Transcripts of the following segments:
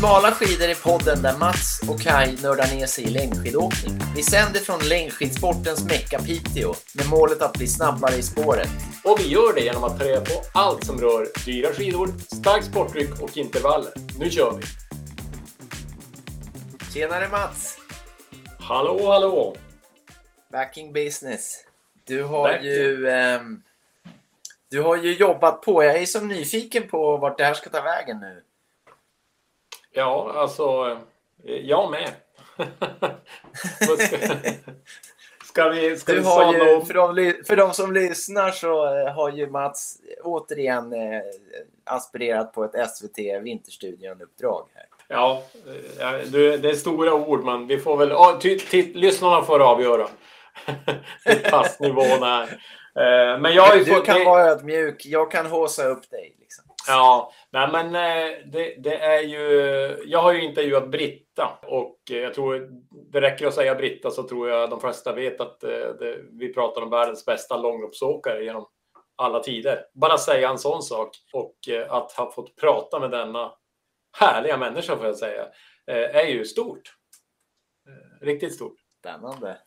Smala skidor är podden där Mats och Kai nördar ner sig i längdskidåkning. Vi sänder från längdskidsportens Mecka Piteå med målet att bli snabbare i spåret. Och vi gör det genom att ta reda på allt som rör dyra skidor, starkt sporttryck och intervaller. Nu kör vi! Tjenare Mats! Hallå, hallå! Backing business. Du har Backing. ju... ehm, du har ju jobbat på. Jag är så nyfiken på vart det här ska ta vägen nu. Ja, alltså, eh, jag med. Ska, vi, ska vi ju, om? för, de, för de som lyssnar så eh, har ju Mats återigen eh, aspirerat på ett SVT Vinterstudion-uppdrag här. Ja, eh, du, det är stora ord, men vi får väl... Ja, ty, ty, lyssnarna får avgöra hur passnivån är. Eh, Men jag har ju Du fått... kan det- vara ödmjuk, jag kan håsa upp dig. Liksom. Ja, nej men eh, det, det är ju... Jag har ju intervjuat Britta och eh, jag tror det räcker att säga Britta så tror jag de flesta vet att eh, det, vi pratar om världens bästa långloppsåkare genom alla tider. Bara säga en sån sak och att ha fått prata med denna härliga människa får jag säga är ju stort. Riktigt stort. Spännande.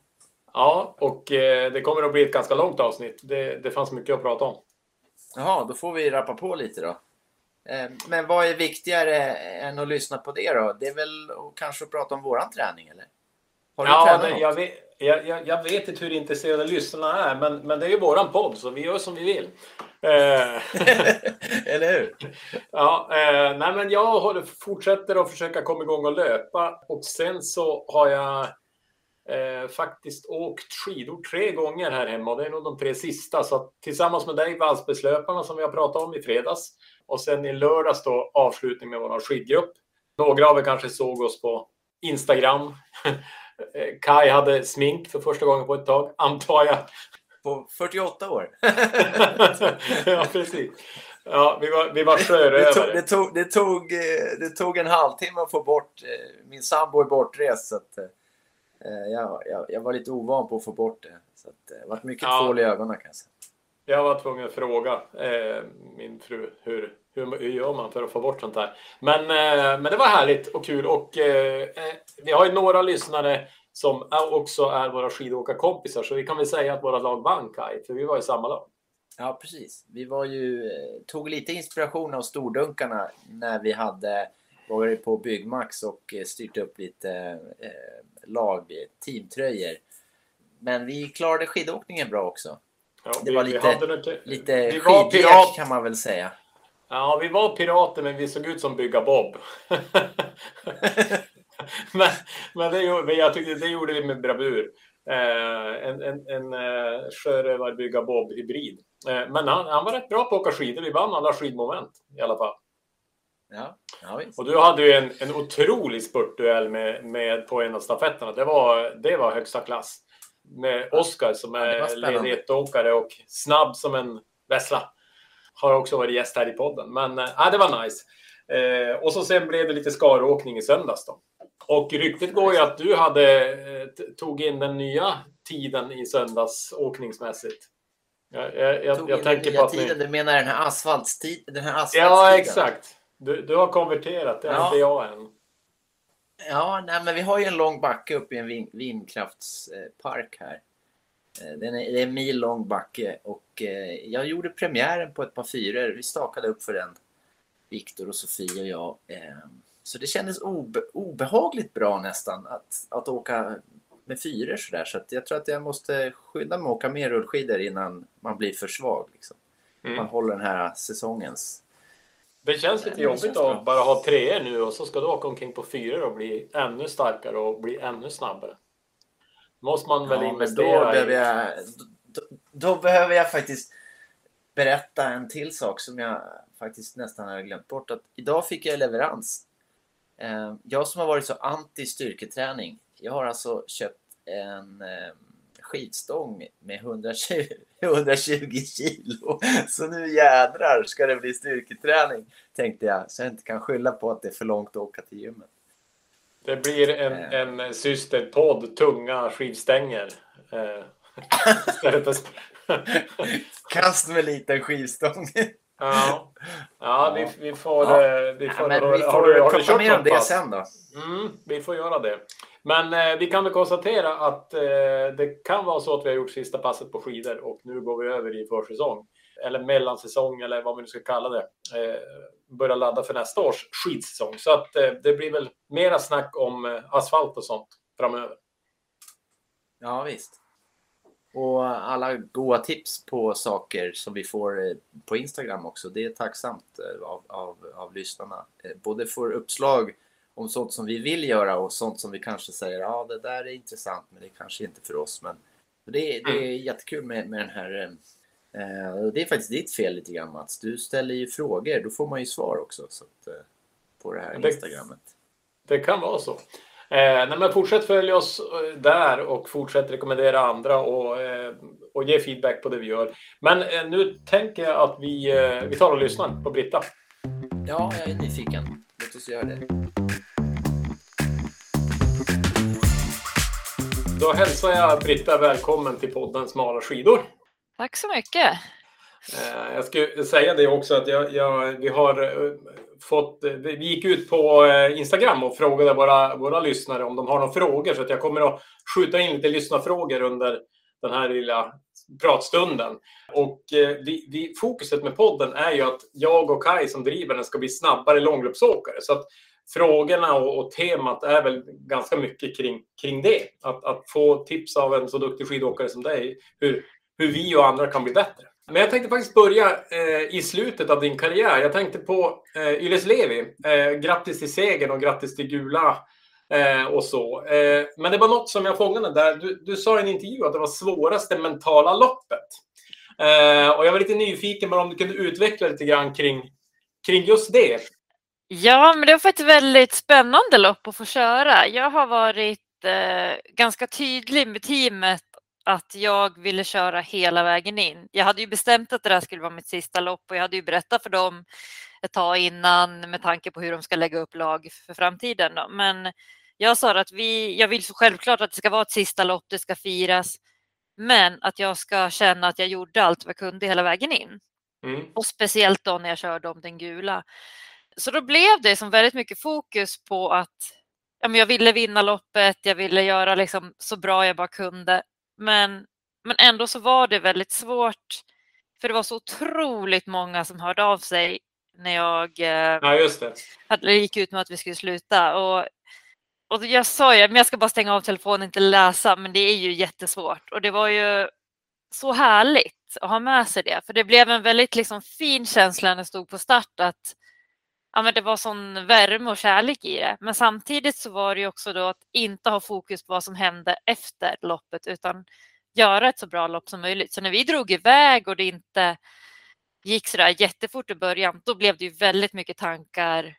Ja, och det kommer att bli ett ganska långt avsnitt. Det, det fanns mycket att prata om. Jaha, då får vi rappa på lite då. Eh, Men vad är viktigare än att lyssna på det då? Det är väl att kanske prata om våran träning eller? Har du Ja, tränat något? jag, vet, jag, jag, jag vet inte hur intresserade lyssnarna är, men, men det är ju våran podd så vi gör som vi vill. Eh, eller hur? ja, eh, nej, men jag håller, fortsätter att försöka komma igång och löpa och sen så har jag eh, faktiskt åkt skidor tre gånger här hemma och det är nog de tre sista. Så att tillsammans med dig, Valsbergslöparna som vi har pratat om i fredags och sen i lördags då avslutning med vår skidgrupp. Några av er kanske såg oss på Instagram. Eh, Kai hade smink för första gången på ett tag, antar jag. På 48 år. ja, precis. Ja, vi var, vi var Det tog, sjörövare. det, tog, det, tog, eh, det tog en halvtimme att få bort... eh, Min sambo är bortrest så att... Jag, jag, jag var lite ovan på att få bort det. Så att, det varit mycket Ja. tvål i ögonen kan jag säga. Jag var tvungen att fråga eh, min fru hur, hur, hur gör man för att få bort sånt här. Men, eh, men det var härligt och kul och eh, eh, vi har ju några lyssnare som också är våra skidåkarkompisar så vi kan väl säga att våra lag vann Kaj, för vi var i samma lag. Ja, precis. Vi var ju, tog lite inspiration av stordunkarna när vi hade varit på Byggmax och styrt upp lite eh, lag, teamtröjor. Men vi klarade skidåkningen bra också. Ja, Det vi- var lite- Lite skidlek kan man väl säga. Ja, vi var pirater men vi såg ut som Bygga Bob. men men det, gjorde- jag tyckte det gjorde vi med bravur. Eh, en en, en eh, sjörövar Bygga Bob-hybrid. Eh, men han, han var rätt bra på att åka skidor. Vi vann alla skidmoment i alla fall. Ja, ja. Och du hade ju en, en otrolig spurtduell med, med, på en av stafetterna. Det var, det var högsta klass. Med Oskar som Ja, är spännande. ledigåkare och snabb som en vessla. Har också varit gäst här i podden. Men äh, det var nice. Eh, och så sen blev det lite skaråkning i söndags då. Och ryktet går ju att du hade eh, tog in den nya tiden i söndags åkningsmässigt. Jag, jag, jag, Tog jag in den tänker nya på att tiden, ni... du menar den här asfaltstiden? Den här asfaltstiden? Ja, exakt. Du, du har konverterat, det har Ja. inte jag än. Ja, nej, men vi har ju en lång backe uppe i en vin, vindkraftspark här. Eh, Den är, det är en mil lång backe och eh, jag gjorde premiären på ett par fyror. Vi stakade upp för den, Viktor och Sofie och jag. Eh, Så det kändes obe, obehagligt bra nästan att, att åka med fyror sådär. Så att jag tror att jag måste skynda mig att åka mer rullskidor innan man blir för svag. Liksom. Mm. Man håller den här säsongens... Det känns lite jobbigt att bara ha treor nu och så ska du åka omkring på fyror och bli ännu starkare och bli ännu snabbare. Måste man väl Ja, men då investera behöver, i. jag, då, då behöver jag faktiskt berätta en till sak som jag faktiskt nästan hade glömt bort. Att idag fick jag leverans. Eh, Jag som har varit så anti styrketräning. Jag har alltså köpt en eh, skidstång med 120, 120 kilo. Så nu jädrar ska det bli styrketräning. Tänkte jag. Så jag inte kan skylla på att det är för långt att åka till gymmet. Det blir en, Eh. en systerpodd, tunga skivstänger. Eh, istället för... Kast med liten skivstång. ja. Ja, vi, vi får... Ja. eh, Vi Ja, får, men har, vi har får du, har du prata kört mer om det pass? sen då. Mm, vi får göra det. Men eh, vi kan väl konstatera att eh, det kan vara så att vi har gjort sista passet på skidor och nu går vi över i försäsong. Eller mellansäsong eller vad vi nu ska kalla det. Eh, börja ladda för nästa års skidsäsong. Så att eh, det blir väl mera snack om eh, asfalt och sånt framöver. Ja, visst. Och alla goda tips på saker som vi får på Instagram också. Det är tacksamt av, av, av lyssnarna. Både får uppslag om sånt som vi vill göra och sånt som vi kanske säger ja det där är intressant men det är kanske inte för oss. Men det, är- det är jättekul med, med den här det är faktiskt ditt fel lite grann Mats. Du ställer ju frågor, då får man ju svar också så att, eh, på det här Det- Instagrammet. Det kan vara så. Eh, nej, men fortsätt följa oss eh, där och fortsätt rekommendera andra och, eh, och ge feedback på det vi gör. Men eh, nu tänker jag att vi, eh, vi tar och lyssnar på Britta. Ja, jag är nyfiken. Låt oss göra det. Då hälsar jag Britta välkommen till podden Smala skidor. Tack så mycket. Eh, jag skulle säga det också att jag, jag, vi har eh, fått, eh, vi gick ut på Instagram och frågade våra, våra lyssnare om de har några frågor så att jag kommer att skjuta in lite lyssnarfrågor under den här lilla pratstunden. Och vi, vi, fokuset med podden är ju att jag och Kai som driver den ska bli snabbare långloppsåkare. Så att frågorna och, och temat är väl ganska mycket kring, kring det. Att, att få tips av en så duktig skidåkare som dig hur, hur vi och andra kan bli bättre. Men jag tänkte faktiskt börja eh, i slutet av din karriär. Jag tänkte på eh, Yles Levi. Eh, grattis till segern och grattis till gula eh, och så. Eh, men det var något som jag fångade där. Du, du sa i en intervju att det var svåraste mentala loppet. Eh, och jag var lite nyfiken på om du kunde utveckla lite grann kring, kring just det. Ja, men det var ett väldigt spännande lopp att få köra. Jag har varit eh, ganska tydlig med teamet att jag ville köra hela vägen in. Jag hade ju bestämt att det där skulle vara mitt sista lopp och jag hade ju berättat för dem ett tag innan med tanke på hur de ska lägga upp lag för framtiden. Då. Men jag sa att vi, jag vill så självklart att det ska vara ett sista lopp, det ska firas, men att jag ska känna att jag gjorde allt vad jag kunde hela vägen in. Mm. Och speciellt då när jag körde om den gula. Så då blev det som väldigt mycket fokus på att ja, men jag ville vinna loppet, jag ville göra liksom så bra jag bara kunde. Men, men ändå så var det väldigt svårt, för det var så otroligt många som hörde av sig när jag eh, Ja, hade, gick ut med att vi skulle sluta. Och, och jag sa ju, men jag ska bara stänga av telefonen, inte läsa, men det är ju jättesvårt. Och det var ju så härligt att ha med sig det, för det blev en väldigt liksom, fin känsla när jag stod på start att ja, men det var sån värme och kärlek i det. Men samtidigt så var det ju också då att inte ha fokus på vad som hände efter loppet, utan göra ett så bra lopp som möjligt. Så när vi drog iväg och det inte gick så där jättefort i början, då blev det ju väldigt mycket tankar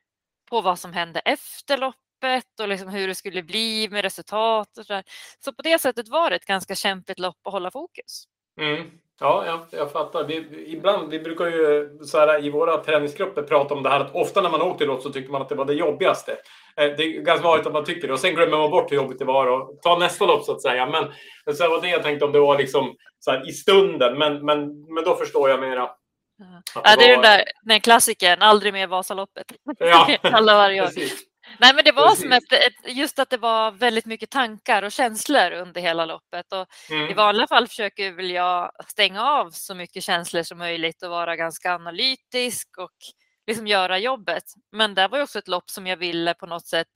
på vad som hände efter loppet och liksom hur det skulle bli med resultat. Och så, där. så på det sättet var det ett ganska kämpigt lopp att hålla fokus. Mm. Ja, jag, jag fattar. Vi, ibland, vi brukar ju så här, i våra träningsgrupper prata om det här att ofta när man åkte lopp så tyckte man att det var det jobbigaste. Eh, Det är ganska vanligt att man tycker det och sen glömmer man bort hur jobbigt det var och tar nästa lopp så att säga. Men, så det var det jag tänkte om det var liksom så här, i stunden. Men, men, men då förstår jag mera. Ja. Ja, det är den var- där den klassikern, aldrig mer Vasaloppet. Ja, Alla varje år. precis. Nej, men det var som ett, ett, just att det var väldigt mycket tankar och känslor under hela loppet. Och I Mm. vanliga fall försöker väl jag stänga av så mycket känslor som möjligt och vara ganska analytisk och liksom göra jobbet. Men det var också ett lopp som jag ville på något sätt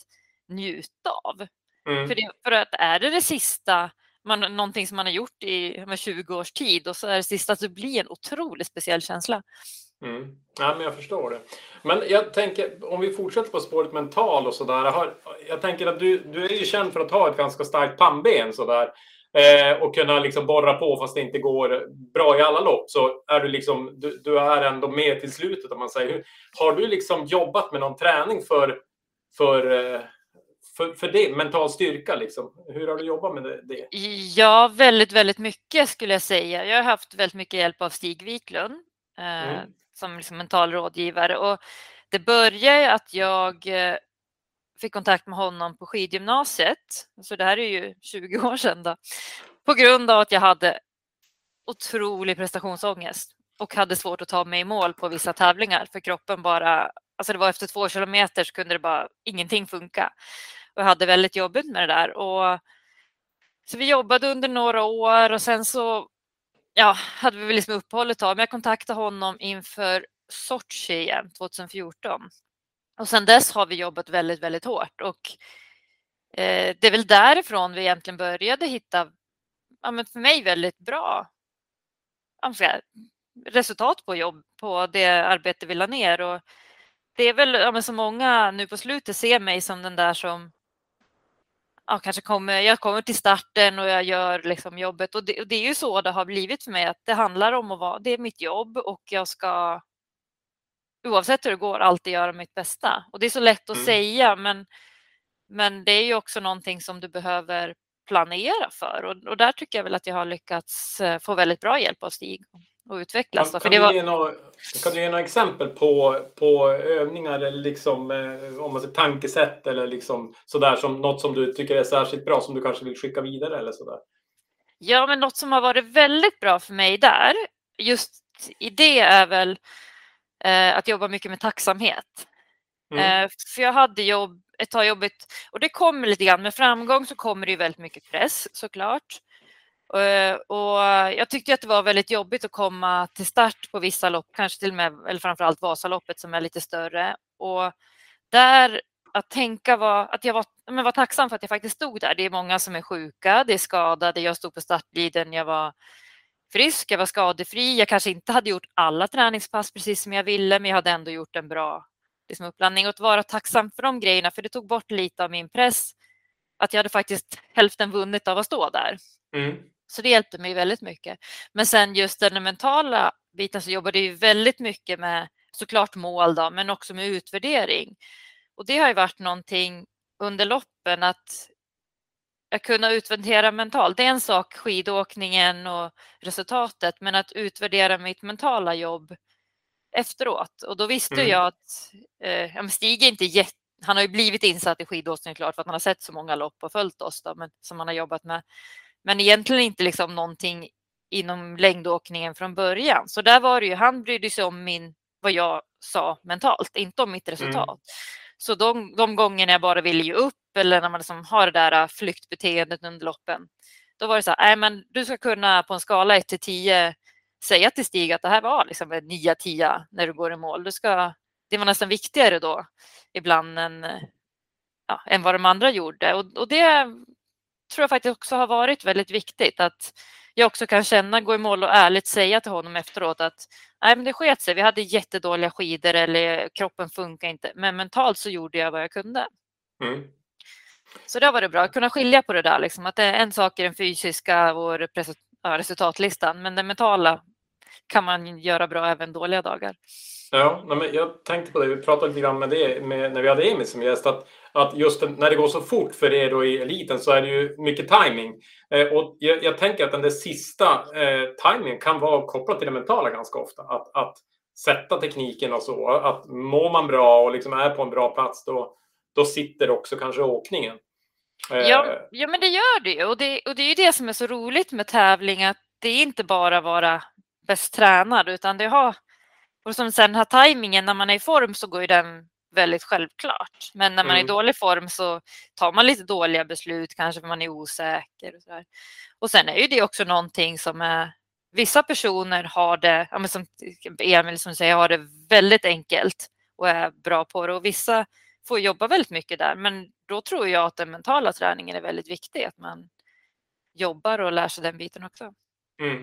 njuta av. Mm. För, det, för att är det det sista, man, någonting som man har gjort i med 20 års tid och så är det sista så blir en otroligt speciell känsla. Mm. Ja, men jag förstår det. Men jag tänker, om vi fortsätter på spåret mental och sådär. Jag, har- jag tänker att du, du är ju känd för att ha ett ganska starkt pannben sådär. Eh, och kunna liksom borra på fast det inte går bra i alla lopp. Så är du liksom, du, du är ändå med till slutet om man säger. Hur- Har du liksom jobbat med någon träning för, för, eh, för, för det? Mental styrka liksom? Hur har du jobbat med det? det? Ja, väldigt, väldigt mycket skulle jag säga. Jag har haft väldigt mycket hjälp av Stig Wiklund eh, Mm som liksom mental rådgivare. Och det började att jag eh, fick kontakt med honom på skidgymnasiet. Så det här är ju 20 år sedan då. På grund av att jag hade otrolig prestationsångest. och hade svårt att ta mig i mål på vissa tävlingar för kroppen bara, alltså det var efter två kilometer så kunde det bara ingenting funka. Och jag hade väldigt jobbigt med det där. Och, så vi jobbade under några år och sen så ja, hade vi väl liksom uppehåll ett tag, men jag kontaktade honom inför Sochi igen 2014. Och sen dess har vi jobbat väldigt, väldigt hårt och eh, det är väl därifrån vi egentligen började hitta, ja, men för mig väldigt bra säga, resultat på jobb, på det arbete vi la ner. Och det är väl ja, men så många nu på slutet ser mig som den där som ja, kanske kommer, jag kommer till starten och jag gör liksom jobbet. Och det, och det, är ju så det har blivit för mig, att det handlar om att vara, det är mitt jobb och jag ska oavsett hur det går alltid göra mitt bästa. Och det är så lätt att mm. säga, men, men det är ju också någonting som du behöver planera för och, och där tycker jag väl att jag har lyckats eh, få väldigt bra hjälp av Stig och utvecklas. Kan, kan, det var... du, ge några, kan du ge några exempel på, på övningar eller liksom, eh, om man säger tankesätt eller liksom sådär som något som du tycker är särskilt bra som du kanske vill skicka vidare eller sådär? Ja, men något som har varit väldigt bra för mig där, just i det är väl eh, att jobba mycket med tacksamhet. Mm. Eh, för jag hade jobb, ett tag jobbigt och det kommer lite grann med framgång så kommer det ju väldigt mycket press såklart. Eh, och jag tyckte att det var väldigt jobbigt att komma till start på vissa lopp, kanske till och med, eller framförallt Vasaloppet som är lite större. Och där att tänka var att jag var, men var tacksam för att jag faktiskt stod där. Det är många som är sjuka, det är skadade, jag stod på startliden. jag var frisk, jag var skadefri. Jag kanske inte hade gjort alla träningspass precis som jag ville, men jag hade ändå gjort en bra liksom, uppladdning och att vara tacksam för de grejerna, för det tog bort lite av min press. Att jag hade faktiskt hälften vunnit av att stå där. Mm. Så det hjälpte mig väldigt mycket. Men sen just den mentala biten så jobbade jag väldigt mycket med såklart mål då, men också med utvärdering. Och det har ju varit någonting under loppen att att kunna utvärdera mentalt. Det är en sak, skidåkningen och resultatet, men att utvärdera mitt mentala jobb efteråt. Och då visste mm. jag att eh, Stig inte jätte han har ju blivit insatt i skidåkning klart för att han har sett så många lopp och följt oss då, men, som han har jobbat med. Men egentligen inte liksom någonting inom längdåkningen från början. Så där var det ju, han brydde sig om min, vad jag sa mentalt, inte om mitt resultat. Mm. Så de, de gångerna jag bara ville ge upp eller när man liksom har det där äh, flyktbeteendet under loppen, då var det så här, men du ska kunna på en skala 1 till 10 säga till Stig att det här var liksom en 9-10 när du går i mål. Du ska, det var nästan viktigare då ibland än, ja, än vad de andra gjorde. Och, och det tror jag faktiskt också har varit väldigt viktigt att jag också kan känna, gå i mål och ärligt säga till honom efteråt att nej, men det sket sig. Vi hade jättedåliga skidor eller kroppen funkar inte, men mentalt så gjorde jag vad jag kunde. Mm. Så det har varit bra att kunna skilja på det där, liksom, att det är en sak i den fysiska och resultatlistan, men den mentala kan man göra bra även dåliga dagar. Ja, men jag tänkte på det, vi pratade lite grann med det med, när vi hade Emil som gäst, att, att just när det går så fort för er då i eliten så är det ju mycket timing. Eh, och jag, jag, tänker att den där sista eh, timingen kan vara kopplad till det mentala ganska ofta. Att, att sätta tekniken och så. Att mår man bra och liksom är på en bra plats då, då sitter också kanske åkningen. Eh, ja, ja, men det gör det ju. Och det, och det är ju det som är så roligt med tävling, att det är inte bara vara bäst tränad, utan det har och som sen har tajmingen, när man är i form så går ju den väldigt självklart. Men när man mm. är i mm. dålig form så tar man lite dåliga beslut, kanske för man är osäker. Och, så där. och sen är ju det också någonting som är Vissa personer har det, ja, som Emil som säger, har det väldigt enkelt och är bra på det och vissa får jobba väldigt mycket där. Men då tror jag att den mentala träningen är väldigt viktig, att man jobbar och lär sig den biten också. Mm.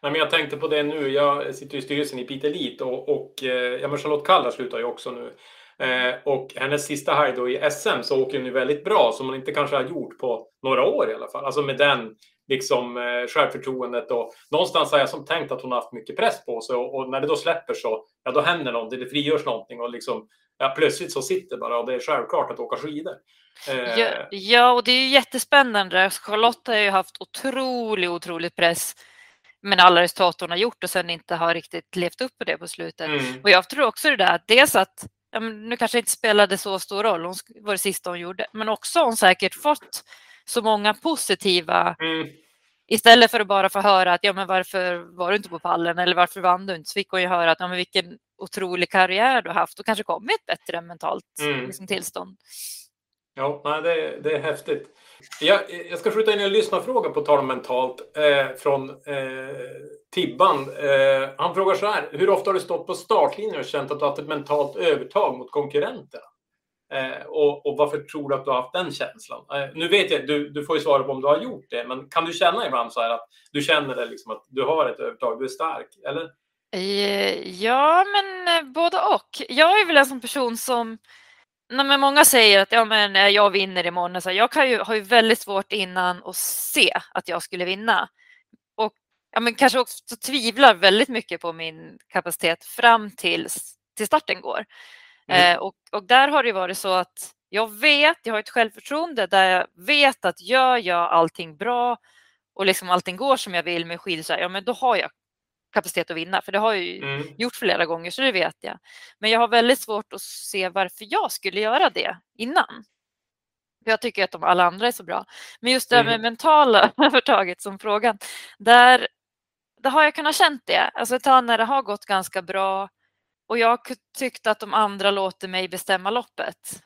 Nej, men jag tänkte på det nu. Jag sitter i styrelsen i Piteå Elit och, och eh, ja, men Charlotte Kalla slutar ju också nu. Eh, och hennes sista helg då i SM så åker hon ju väldigt bra som hon inte kanske har gjort på några år i alla fall. Alltså med den liksom eh, självförtroendet och någonstans har jag som tänkt att hon haft mycket press på sig och, och, när det då släpper så ja, då händer någonting. Det frigörs någonting och liksom ja, plötsligt så sitter bara och det är självklart att åka skidor. Eh. Ja, ja, och det är ju jättespännande. Charlotte har ju haft otrolig, otrolig press men alla resultat hon har gjort och sen inte har riktigt levt upp på det på slutet. Mm. Och jag tror också det där att dels att nu kanske inte spelade så stor roll, hon var det sista hon gjorde, men också hon säkert fått så många positiva mm. istället för att bara få höra att ja, men varför var du inte på pallen eller varför vann du inte? Så fick hon ju höra att ja, men vilken otrolig karriär du har haft och kanske kommit ett bättre mentalt Mm. liksom, tillstånd. Ja, det, det är häftigt. Jag, jag ska skjuta in en lyssnarfråga på tal om mentalt eh, från eh, Tibban. Eh, han frågar så här. Hur ofta har du stått på startlinjen och känt att du haft ett mentalt övertag mot konkurrenterna? Eh, och, och varför tror du att du har haft den känslan? Eh, nu vet jag, du, du får ju svara på om du har gjort det, men kan du känna ibland så här att du känner det liksom att du har ett övertag, du är stark, eller? Eh, ja, men eh, både och. Jag är väl en sån person som Nej, men många säger att ja, men eh, jag vinner imorgon. Så jag kan ju, har ju väldigt svårt innan att se att jag skulle vinna. Och ja, men kanske också tvivlar väldigt mycket på min kapacitet fram till, till starten går. Mm. Eh, och, och där har det varit så att jag vet, jag har ett självförtroende där jag vet att gör jag allting bra och liksom allting går som jag vill med skidor, så här, ja, men då har jag kapacitet att vinna. För det har jag ju Mm. gjort flera gånger, så det vet jag. Men jag har väldigt svårt att se varför jag skulle göra det innan. För jag tycker att de alla andra är så bra. Men just det här med Mm. mentala övertaget som frågan, där, där har jag kunnat känt det. Alltså ett tag när det har gått ganska bra och jag har tyckt att de andra låter mig bestämma loppet.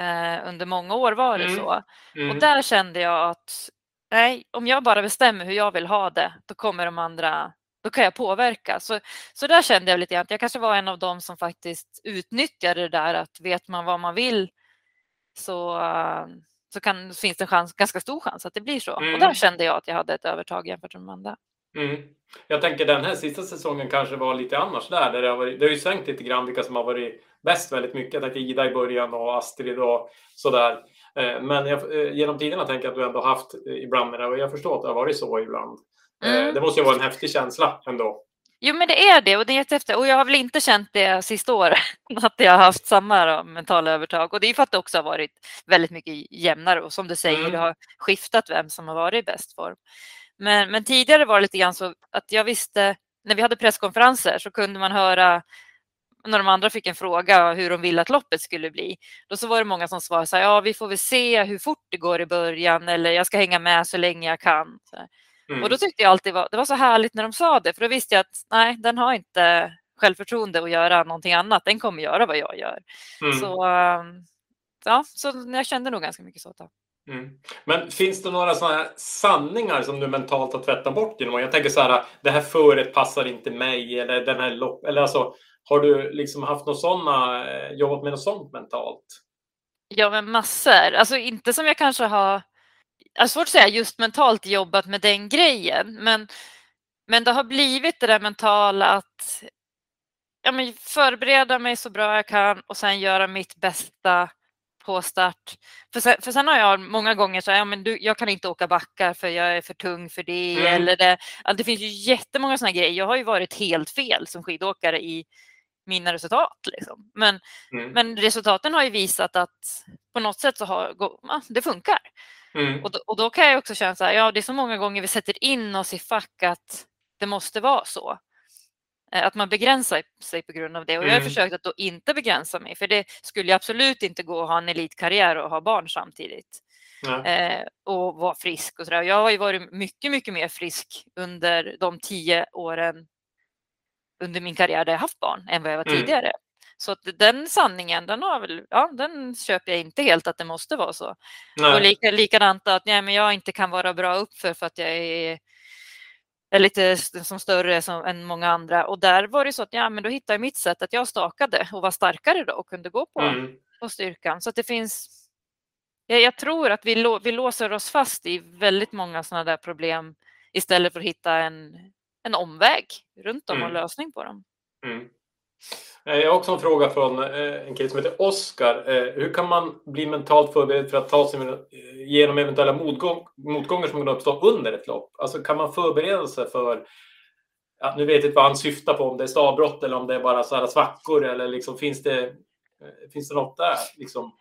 Eh, under många år var det Mm. så. Mm. Och där kände jag att nej, om jag bara bestämmer hur jag vill ha det, då kommer de andra, då kan jag påverka. Så, så där kände jag lite grann att jag kanske var en av dem som faktiskt utnyttjade det där att vet man vad man vill så, så kan, finns det en chans, ganska stor chans att det blir så. Och Mm. där kände jag att jag hade ett övertag jämfört med de andra. Mm. Jag tänker den här sista säsongen kanske var lite annars där. där det, har varit, det har ju svängt lite grann vilka som har varit bäst väldigt mycket. Jag tänker Ida i början och Astrid och sådär. Eh, Men jag, eh, genom tiderna tänker jag att du ändå haft eh, ibland med det och jag förstår att det har varit så ibland. Eh, Mm. Det måste ju vara en häftig känsla ändå. Jo, men det är det och det är jättehäftigt. Och jag har väl inte känt det sista året, att jag har haft samma då, mentala övertag. Och det är för att det också har varit väldigt mycket jämnare och som du säger, Mm. det har skiftat vem som har varit i bäst form. Men, men tidigare var det lite grann så att jag visste, när vi hade presskonferenser så kunde man höra när de andra fick en fråga hur de ville att loppet skulle bli. Då så var det många som svarade så här, ja vi får väl se hur fort det går i början eller jag ska hänga med så länge jag kan. Så. Mm. Och då tyckte jag alltid var, det var så härligt när de sa det, för då visste jag att nej, den har inte självförtroende att göra någonting annat. Den kommer göra vad jag gör. Mm. Så, ja, så jag kände nog ganska mycket så. Mm. Men finns det några sådana sanningar som du mentalt har tvättat bort genom? Jag tänker så här, det här föret passar inte mig eller den här lopp... Eller alltså, har du liksom haft något sådana, eh, jobbat med något sånt mentalt? Ja, men massor. Alltså inte som jag kanske har, har svårt att säga just mentalt jobbat med den grejen, men, men det har blivit det där mentala att ja, men förbereda mig så bra jag kan och sen göra mitt bästa på start. För sen, för sen har jag många gånger sagt, ja, men du, jag kan inte åka backar för jag är för tung för det. Mm. Eller det, det finns ju jättemånga sådana grejer. Jag har ju varit helt fel som skidåkare i mina resultat. Liksom. Men, Mm. men resultaten har ju visat att på något sätt så har det funkar. Mm. Och då, och då kan jag också känna så här, ja det är så många gånger vi sätter in oss i fack att det måste vara så. Eh, Att man begränsar sig på grund av det. Och jag har Mm. försökt att då inte begränsa mig, för det skulle absolut inte gå att ha en elitkarriär och ha barn samtidigt. Eh, och vara frisk och sådär. Jag har ju varit mycket, mycket mer frisk under de tio åren under min karriär där jag haft barn än vad jag var Mm. tidigare. Så att den sanningen, den, har väl, ja, den köper jag inte helt att det måste vara så. Och Nej. lika, likadant att nej, men jag inte kan vara bra uppför för att jag är, är lite som större som, än många andra. Och där var det så att ja, men då hittade jag mitt sätt att jag stakade och var starkare då och kunde gå på, Mm. på styrkan. Så att det finns... Jag, jag tror att vi, lå, vi låser oss fast i väldigt många sådana där problem istället för att hitta en, en omväg runt dem och Mm. lösning på dem. Mm. Eh, jag har också en fråga från eh, en kille som heter Oskar. Eh, hur kan man bli mentalt förberedd för att ta sig genom igenom eventuella motgång, motgångar som kan uppstå under ett lopp? Alltså kan man förbereda sig för Ja, nu vet jag inte vad han syftar på, om det är stavbrott eller om det är bara så här svackor eller liksom finns det, finns det något där? Liksom?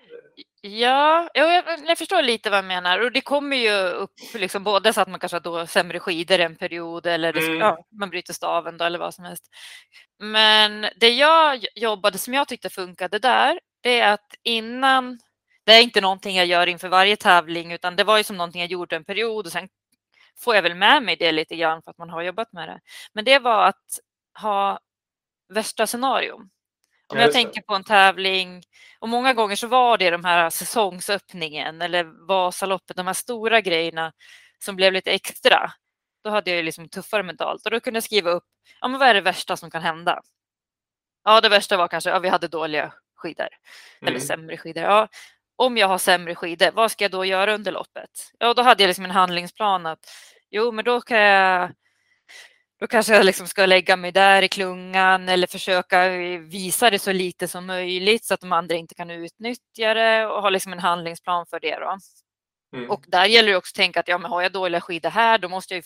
Ja, ja, jag, jag förstår lite vad jag menar. Och det kommer ju upp liksom både så att man kanske har då sämre skidor en period eller det, Mm. ja, man bryter staven då, eller vad som helst. Men det jag jobbade som jag tyckte funkade där, det är att innan, det är inte någonting jag gör inför varje tävling utan det var ju som någonting jag gjorde en period och sen får jag väl med mig det lite grann för att man har jobbat med det. Men det var att ha värsta scenarion. Om jag tänker på en tävling och många gånger så var det de här säsongsöppningen eller Vasaloppet, de här stora grejerna som blev lite extra. Då hade jag liksom tuffare mentalt och då kunde jag skriva upp, ja men vad är det värsta som kan hända? Ja, det värsta var kanske, ja vi hade dåliga skidor mm. eller sämre skidor. Ja, om jag har sämre skidor, vad ska jag då göra under loppet? Ja, då hade jag liksom en handlingsplan att jo, men då kan jag då kanske jag liksom ska lägga mig där i klungan eller försöka visa det så lite som möjligt så att de andra inte kan utnyttja det och ha liksom en handlingsplan för det. Då. Mm. Och där gäller det också att tänka att ja, men har jag dåliga skidor här, då måste jag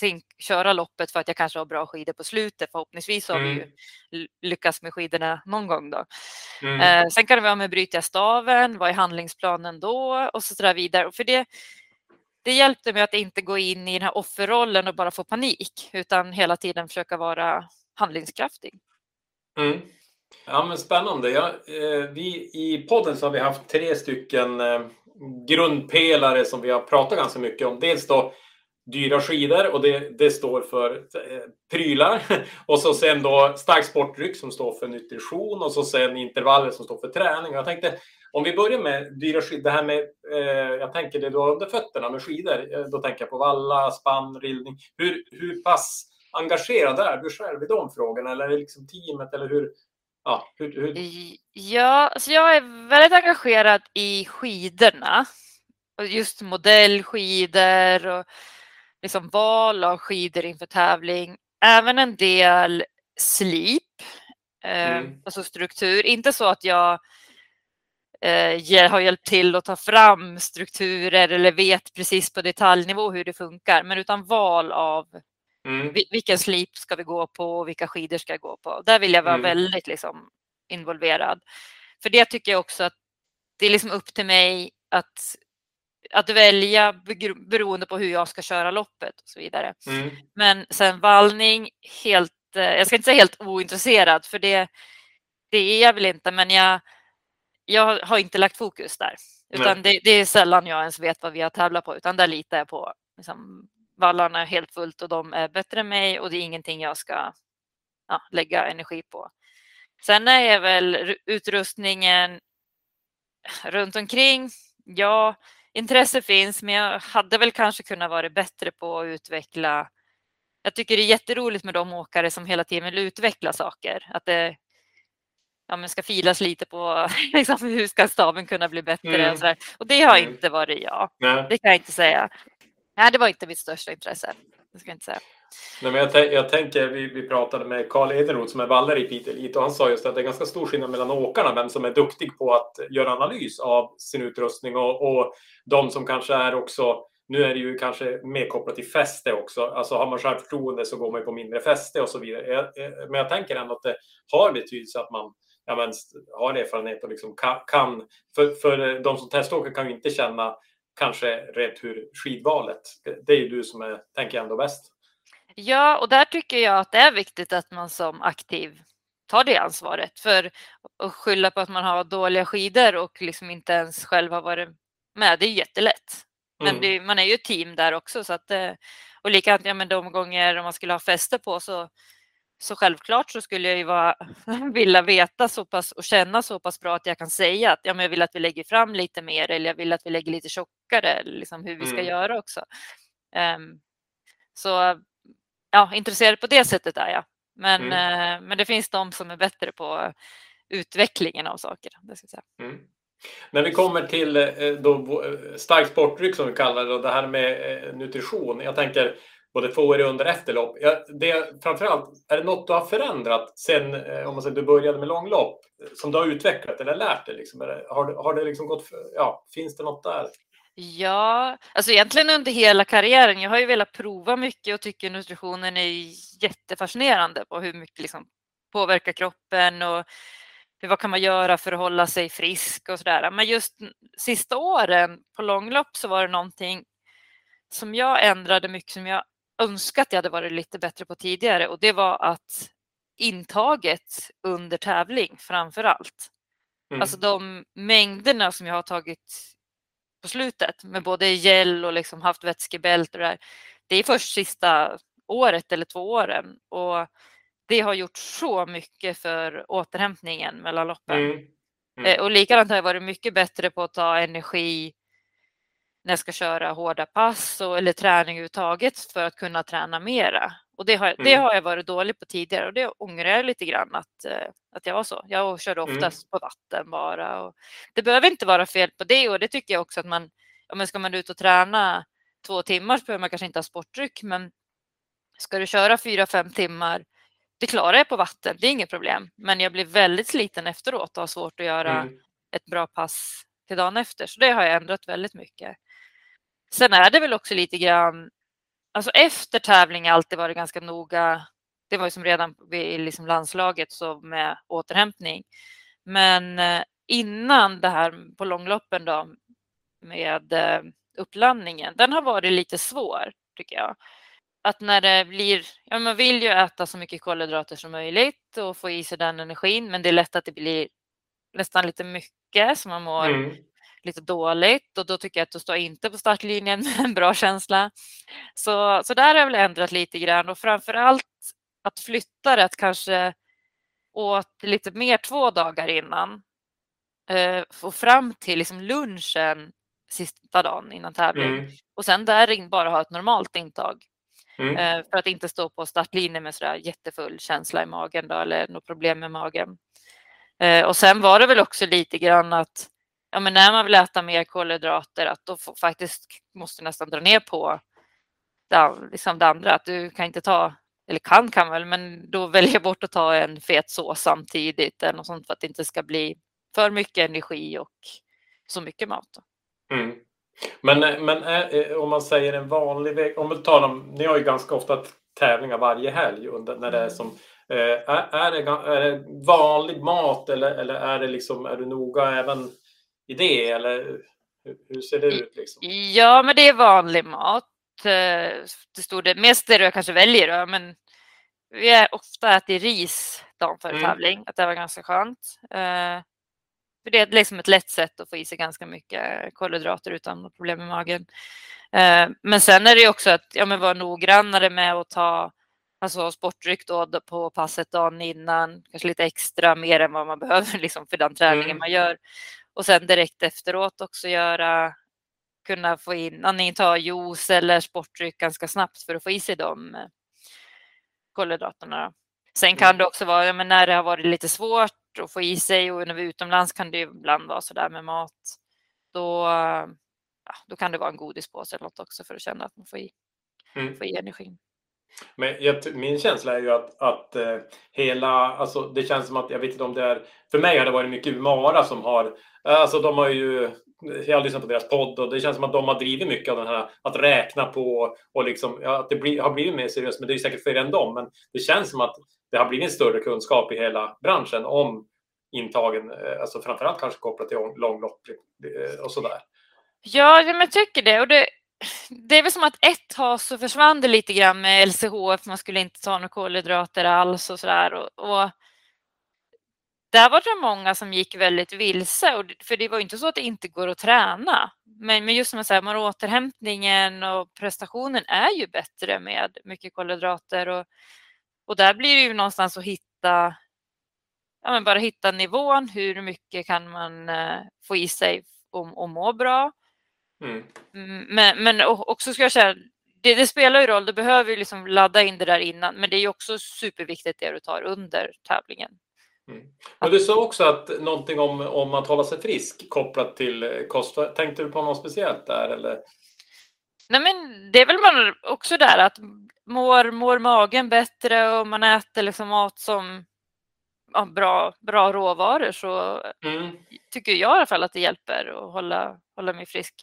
tänk, köra loppet för att jag kanske har bra skidor på slutet. Förhoppningsvis har mm. vi ju lyckats med skidorna någon gång då. Mm. Eh, sen kan det vara med bryter jag staven, vad är handlingsplanen då och så där vidare. för det, det hjälpte mig att inte gå in i den här offerrollen och bara få panik utan hela tiden försöka vara handlingskraftig. Mm. Ja, men spännande. Ja, eh, vi, I podden så har vi haft tre stycken eh, grundpelare som vi har pratat ganska mycket om. Dels då dyra skidor och det, det står för eh, prylar. Och så sen då stark sportdryck som står för nutrition och så sen intervaller som står för träning. Jag tänkte om vi börjar med dyra skidor, det här med, eh, jag tänker det du har under fötterna med skidor, eh, då tänker jag på valla, spann, rillning. Hur, hur pass engagerad är du själv i de frågorna eller är det liksom teamet eller hur? Ja, hur, hur? ja alltså jag är väldigt engagerad i skidorna. Just modellskidor och liksom val av skidor inför tävling. Även en del slip, eh, mm. alltså struktur. Inte så att jag eh, har hjälpt till att ta fram strukturer eller vet precis på detaljnivå hur det funkar, men utan val av mm. vilken slip ska vi gå på och vilka skidor ska jag gå på. Där vill jag vara mm. väldigt liksom, involverad. För det tycker jag också att det är liksom upp till mig att, att välja beroende på hur jag ska köra loppet och så vidare. Mm. Men sen vallning, helt, eh, jag ska inte säga helt ointresserad, för det, det är jag väl inte, men jag jag har inte lagt fokus där. Utan det, det, är sällan jag ens vet vad vi har tävlat på, utan där litar jag på liksom, vallarna helt fullt och de är bättre än mig och det är ingenting jag ska ja, lägga energi på. Sen är väl utrustningen runt omkring. Ja, intresse finns, men jag hade väl kanske kunnat vara bättre på att utveckla. Jag tycker det är jätteroligt med de åkare som hela tiden vill utveckla saker. Att det ja, men ska filas lite på liksom, hur ska staven kunna bli bättre mm. och, så där. och det har mm. inte varit jag. Nej. Det kan jag inte säga. Nej, det var inte mitt största intresse. Det ska jag inte säga. Nej, men jag, jag tänker, vi, vi pratade med Karl Edenroth som är vallare i Piteå Elite och han sa just att det är ganska stor skillnad mellan åkarna, vem som är duktig på att göra analys av sin utrustning och, och de som kanske är också nu är det ju kanske mer kopplat till fäste också. Alltså har man självförtroende så går man på mindre fäste och så vidare. Men jag tänker ändå att det har betydelse att man ja, men, har erfarenhet och liksom kan, för, för de som teståker kan ju inte känna kanske rätt hur skidvalet, det är ju du som är, tänker jag ändå bäst. Ja, och där tycker jag att det är viktigt att man som aktiv tar det ansvaret. För att skylla på att man har dåliga skidor och liksom inte ens själv har varit med, det är jättelätt. Men mm. det, man är ju ett team där också. Så att, eh, och likadant ja, men de gånger om man skulle ha fäste på så så självklart så skulle jag ju vara, vilja veta så pass och känna så pass bra att jag kan säga att ja, men jag vill att vi lägger fram lite mer eller jag vill att vi lägger lite tjockare, liksom hur vi ska mm. göra också. Um, så ja, intresserad på det sättet är jag. Men, mm. uh, men det finns de som är bättre på utvecklingen av saker. Det ska säga. Mm. När vi kommer till eh, då, stark sportdryck som vi kallar det och det här med eh, nutrition. Jag tänker både före, under och efterlopp. Ja, det, framförallt, är det något du har förändrat sen eh, om man säger, du började med långlopp? Som du har utvecklat eller lärt dig? Liksom? Har, har det liksom gått, ja, finns det något där? Ja, alltså egentligen under hela karriären. Jag har ju velat prova mycket och tycker nutritionen är jättefascinerande på hur mycket liksom påverkar kroppen och vad kan man göra för att hålla sig frisk och sådär. Men just sista åren på långlopp så var det någonting som jag ändrade mycket som jag önskat jag hade varit lite bättre på tidigare och det var att intaget under tävling framför allt. Mm. Alltså de mängderna som jag har tagit på slutet med både gel och liksom haft vätskebälte och det det är först sista året eller två åren och det har gjort så mycket för återhämtningen mellan loppen. Mm. Mm. Eh, Och likadant har jag varit mycket bättre på att ta energi när jag ska köra hårda pass och, eller träning överhuvudtaget för att kunna träna mera. Och det har, det Mm. har jag varit dålig på tidigare och det ångrar jag lite grann att, eh, att jag var så. Jag körde Mm. oftast på vatten bara. Det behöver inte vara fel på det och det tycker jag också att man, ja, men ska man ut och träna två timmar så behöver man kanske inte ha sportdryck men ska du köra fyra, fem timmar det klarar jag på vatten, det är inget problem. Men jag blir väldigt sliten efteråt och har svårt att göra Mm. ett bra pass till dagen efter. Så det har jag ändrat väldigt mycket. Sen är det väl också lite grann, alltså efter tävling har alltid varit ganska noga. Det var ju som redan i liksom landslaget så med återhämtning. Men eh, innan det här på långloppen då med eh, uppladdningen, den har varit lite svår tycker jag. Att när det blir, ja man vill ju äta så mycket kolhydrater som möjligt och få i sig den energin, men det är lätt att det blir nästan lite mycket så man mår Mm lite dåligt och då tycker jag att du står inte på startlinjen med en bra känsla. Så, så där har jag väl ändrat lite grann och framför allt att flytta det, att kanske åt lite mer två dagar innan eh, och fram till liksom lunchen sista dagen innan tävling Mm. och sen där bara ha ett normalt intag Mm. eh, för att inte stå på startlinjen med sådär jättefull känsla i magen då, eller något problem med magen. Eh, och sen var det väl också lite grann att ja, men när man vill äta mer kolhydrater att då får, faktiskt måste nästan dra ner på det, liksom det andra. Att du kan inte ta, eller kan kan väl, men då välja bort att ta en fet sås samtidigt eller något sånt för att det inte ska bli för mycket energi och så mycket mat. Mm. Men, men är, om man säger en vanlig vecka, om vi tar dem, ni har ju ganska ofta tävlingar varje helg under, när det är som eh, är, är, det, är det vanlig mat eller, eller är det liksom, är du noga även i det eller hur, hur ser det ut liksom? Ja, men det är vanlig mat. eh, Till stor del. Mest det jag kanske väljer då, men vi är ofta äter ris dagen före Mm. tävling. Att det var ganska skönt. Eh, För det är liksom ett lätt sätt att få i sig ganska mycket kolhydrater utan problem med magen. Eh, Men sen är det också att ja, men vara noggrannare med att ta alltså sportdryck då på passet dagen innan. Kanske lite extra mer än vad man behöver liksom för den träningen Mm. man gör. Och sen direkt efteråt också göra kunna få in, antingen ta juice eller sportdryck ganska snabbt för att få i sig de eh, kolhydraterna. Sen kan Mm. det också vara, ja, men när det har varit lite svårt att få i sig och när vi är utomlands kan det ju ibland vara så där med mat. Då, ja, då kan det vara en godispåse eller något också för att känna att man får i, Mm. får i energin. Men jag, min känsla är ju att, att eh, hela, alltså det känns som att, jag vet inte om det är, för mig har det varit mycket Umara som har, eh, alltså de har ju, eh, jag har lyssnat på deras podd och det känns som att de har drivit mycket av den här att räkna på och liksom, ja, att det bli, har blivit mer seriöst, men det är ju säkert fler än dem, men det känns som att det har blivit en större kunskap i hela branschen om intagen, eh, alltså framförallt kanske kopplat till långlopp och sådär. Ja, ja, men jag tycker det. Och det. Det är väl som att ett tag så försvann det lite grann med LCHF. Man skulle inte ta några kolhydrater alls och sådär. Och, och där var det många som gick väldigt vilse. Och, för det var ju inte så att det inte går att träna. Men, men just som jag säger, man återhämtningen och prestationen är ju bättre med mycket kolhydrater. Och, och där blir det ju någonstans att hitta, ja, men bara hitta nivån. Hur mycket kan man eh, få i sig och, och må bra? Mm. Mm, Men, men också ska jag säga, det, det spelar ju roll, du behöver ju liksom ladda in det där innan, men det är ju också superviktigt det du tar under tävlingen. Mm. Men du sa också att någonting om, om att hålla sig frisk kopplat till eh, kost. Tänkte du på något speciellt där eller? Nej men det är väl man också där att mår, mår magen bättre och man äter liksom mat som ja, bra, bra råvaror så Mm. tycker jag i alla fall att det hjälper att hålla, hålla mig frisk.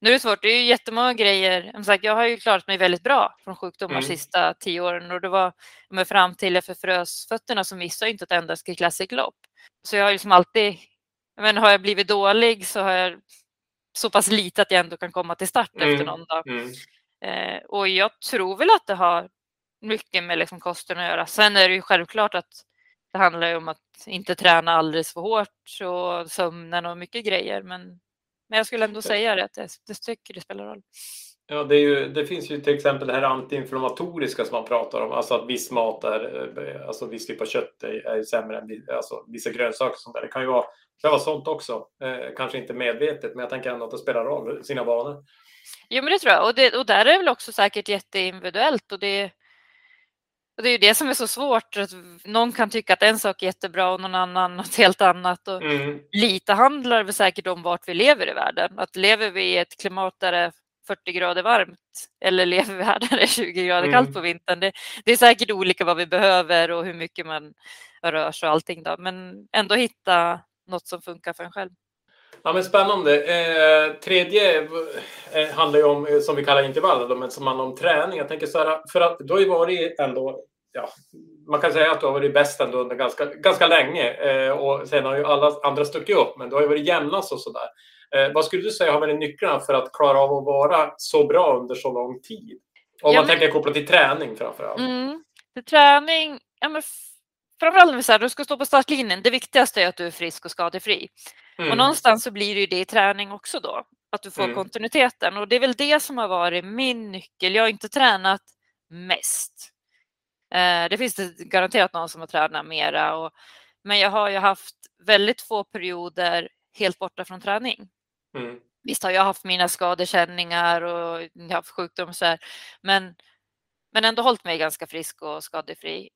Nu är det svårt, det är ju jättemånga grejer. Som sagt, jag har ju klarat mig väldigt bra från sjukdomar Mm. sista tio åren och det var men fram till jag förfrös fötterna så missade jag inte ett enda Ski Classic-lopp. Så jag har liksom alltid, men har jag blivit dålig så har jag så pass lite att jag ändå kan komma till start Mm. efter någon dag. Mm. Eh, och jag tror väl att det har mycket med liksom kosten att göra. Sen är det ju självklart att det handlar ju om att inte träna alldeles för hårt och sömnen och mycket grejer. Men, men jag skulle ändå säga det, att jag, jag tycker det spelar roll. Ja, det, är ju, det finns ju till exempel det här antiinflammatoriska som man pratar om, alltså att viss mat är, eh, alltså viss typ av kött är, är sämre än alltså, vissa grönsaker och sånt där. Det kan ju vara, det kan vara sånt också, eh, kanske inte medvetet, men jag tänker ändå att det spelar roll, sina vanor. Jo, men det tror jag. Och, det, och där är det väl också säkert jätteindividuellt. Och det, och det är ju det som är så svårt. Att någon kan tycka att en sak är jättebra och någon annan något helt annat. Och Mm. Lite handlar det säkert om vart vi lever i världen. Att lever vi i ett klimat där det är 40 grader varmt eller lever vi här där det är 20 grader kallt Mm. på vintern. Det, det är säkert olika vad vi behöver och hur mycket man rör sig och allting. Då. Men ändå hitta något som funkar för en själv. Ja, men spännande. Eh, tredje eh, handlar ju om, eh, som vi kallar intervaller, men som handlar om träning. Jag tänker så här, för att du har ju varit ändå, ja, man kan säga att du har varit bäst ändå under ganska, ganska länge. Eh, och sen har ju alla andra stuckit upp, men du har ju varit jämnast och sådär. Eh, vad skulle du säga har varit nycklarna för att klara av att vara så bra under så lång tid? Om Ja, man men- tänker kopplat till träning framför allt. Mm. För träning, ja, men framförallt när du ska stå på startlinjen. Det viktigaste är att du är frisk och skadefri. Och Mm. någonstans så blir det ju det i träning också då, att du får Mm. kontinuiteten. Och det är väl det som har varit min nyckel. Jag har inte tränat mest. Eh, det finns det garanterat någon som har tränat mera. Och, men jag har ju haft väldigt få perioder helt borta från träning. Mm. Visst har jag haft mina skadekänningar och jag har haft sjukdom och så här, men, men ändå hållit mig ganska frisk och skadefri.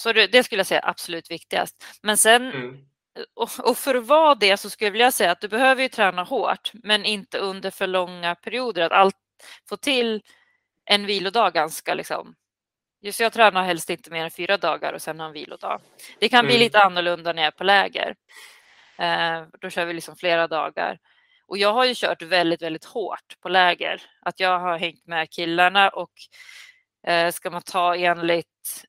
Så det, det skulle jag säga är absolut viktigast. Men sen Mm. Och, för att vara det så skulle jag vilja säga att du behöver ju träna hårt, men inte under för långa perioder. Att allt, få till en vilodag ganska liksom. Just jag tränar helst inte mer än fyra dagar och sen har en vilodag. Det kan bli Mm. lite annorlunda när jag är på läger. Eh, då kör vi liksom flera dagar. Och jag har ju kört väldigt, väldigt hårt på läger. Att jag har hängt med killarna och eh, ska man ta enligt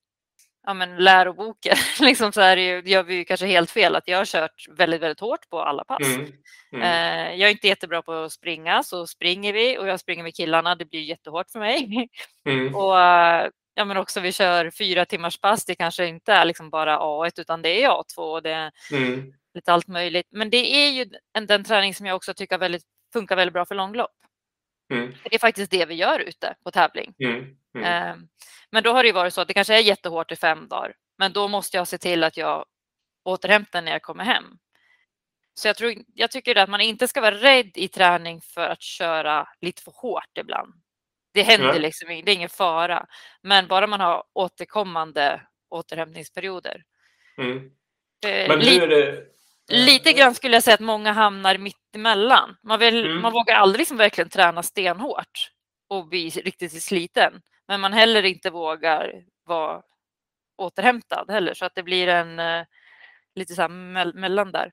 ja, men läroboken liksom så är det ju, gör vi ju kanske helt fel att jag har kört väldigt, väldigt hårt på alla pass. Mm. Mm. Eh, jag är inte jättebra på att springa, så springer vi och jag springer med killarna. Det blir jättehårt för mig. Mm. och ja, men också vi kör fyra timmars pass. Det kanske inte är liksom bara A1 utan det är A2 och det är Mm. lite allt möjligt. Men det är ju en, den träning som jag också tycker väldigt, funkar väldigt bra för långlopp. Mm. Det är faktiskt det vi gör ute på tävling. Mm. Mm. Eh, Men då har det ju varit så att det kanske är jättehårt i fem dagar. Men då måste jag se till att jag återhämtar när jag kommer hem. Så jag, tror, jag tycker att man inte ska vara rädd i träning för att köra lite för hårt ibland. Det händer Nej. liksom det är ingen fara. Men bara man har återkommande återhämtningsperioder. Mm. Men hur... eh, Lite grann skulle jag säga att många hamnar mitt emellan. Man, vill, Mm. man vågar aldrig liksom verkligen träna stenhårt och bli riktigt sliten. Men man heller inte vågar vara återhämtad heller. Så att det blir en eh, lite så här mell- mellan där.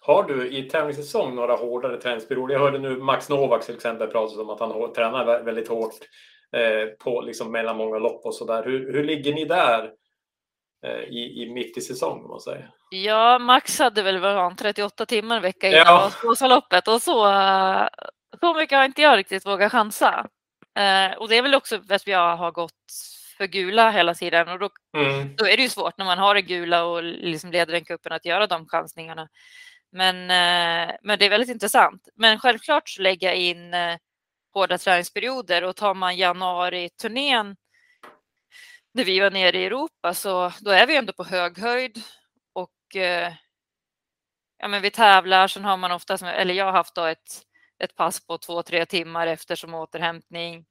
Har du i tävlingssäsong några hårdare träningsperioder? Jag hörde nu Max Novak till exempel prata om att han tränar vä- väldigt hårt eh, på liksom mellan många lopp och sådär. Hur, hur ligger ni där eh, i, i mitt i säsong om man säger? Ja, Max hade väl var han, 38 timmar en vecka innan Ja. Vasaloppet och så, så mycket har inte jag riktigt vågat chansa. Eh, och det är väl också för att jag har gått för gula hela tiden och då Mm. då är det ju svårt när man har en gula och liksom leder den kuppen att göra de chansningarna. Men, eh, men det är väldigt intressant. Men självklart så lägga in eh, hårda träningsperioder och tar man januari-turnén när vi var nere i Europa så då är vi ändå på hög höjd och eh, ja, men vi tävlar. Sen har man oftast, eller jag har haft då ett, ett pass på två, tre timmar efter som återhämtning.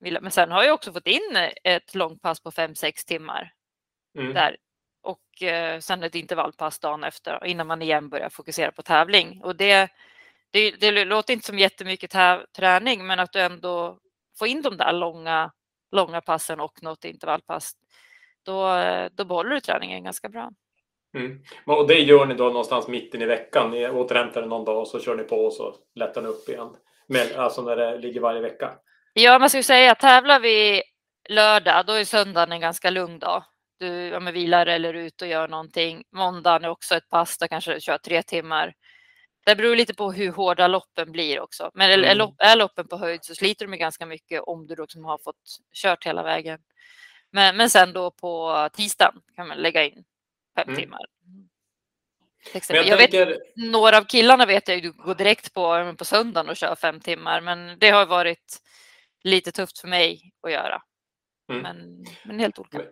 Men sen har jag också fått in ett långpass på fem, sex timmar Mm. där. Och eh, sen ett intervallpass dagen efter innan man igen börjar fokusera på tävling. Och det, det, det låter inte som jättemycket träning men att du ändå får in de där långa, långa passen och något intervallpass. Då, eh, då behåller du träningen ganska bra. Mm. Och det gör ni då någonstans mitten i veckan? Ni återhämtar er någon dag och så kör ni på och så lättar ni upp igen? Men, alltså när det ligger varje vecka? Ja, man ju säga att tävlar vi lördag, då är söndagen en ganska lugn dag. Du ja, men vilar eller ut och gör någonting. Måndagen är också ett pass, där kanske du kör tre timmar. Det beror lite på hur hårda loppen blir också. Men är, är, Mm. lopp, är loppen på höjd så sliter med ganska mycket om du då liksom har fått kört hela vägen. Men, men sen då på tisdagen kan man lägga in fem Mm. timmar. Jag, Jag vet tänker, några av killarna vet jag ju går direkt på, på söndagen och kör fem timmar, men det har varit lite tufft för mig att göra. Mm. Men, men helt olika.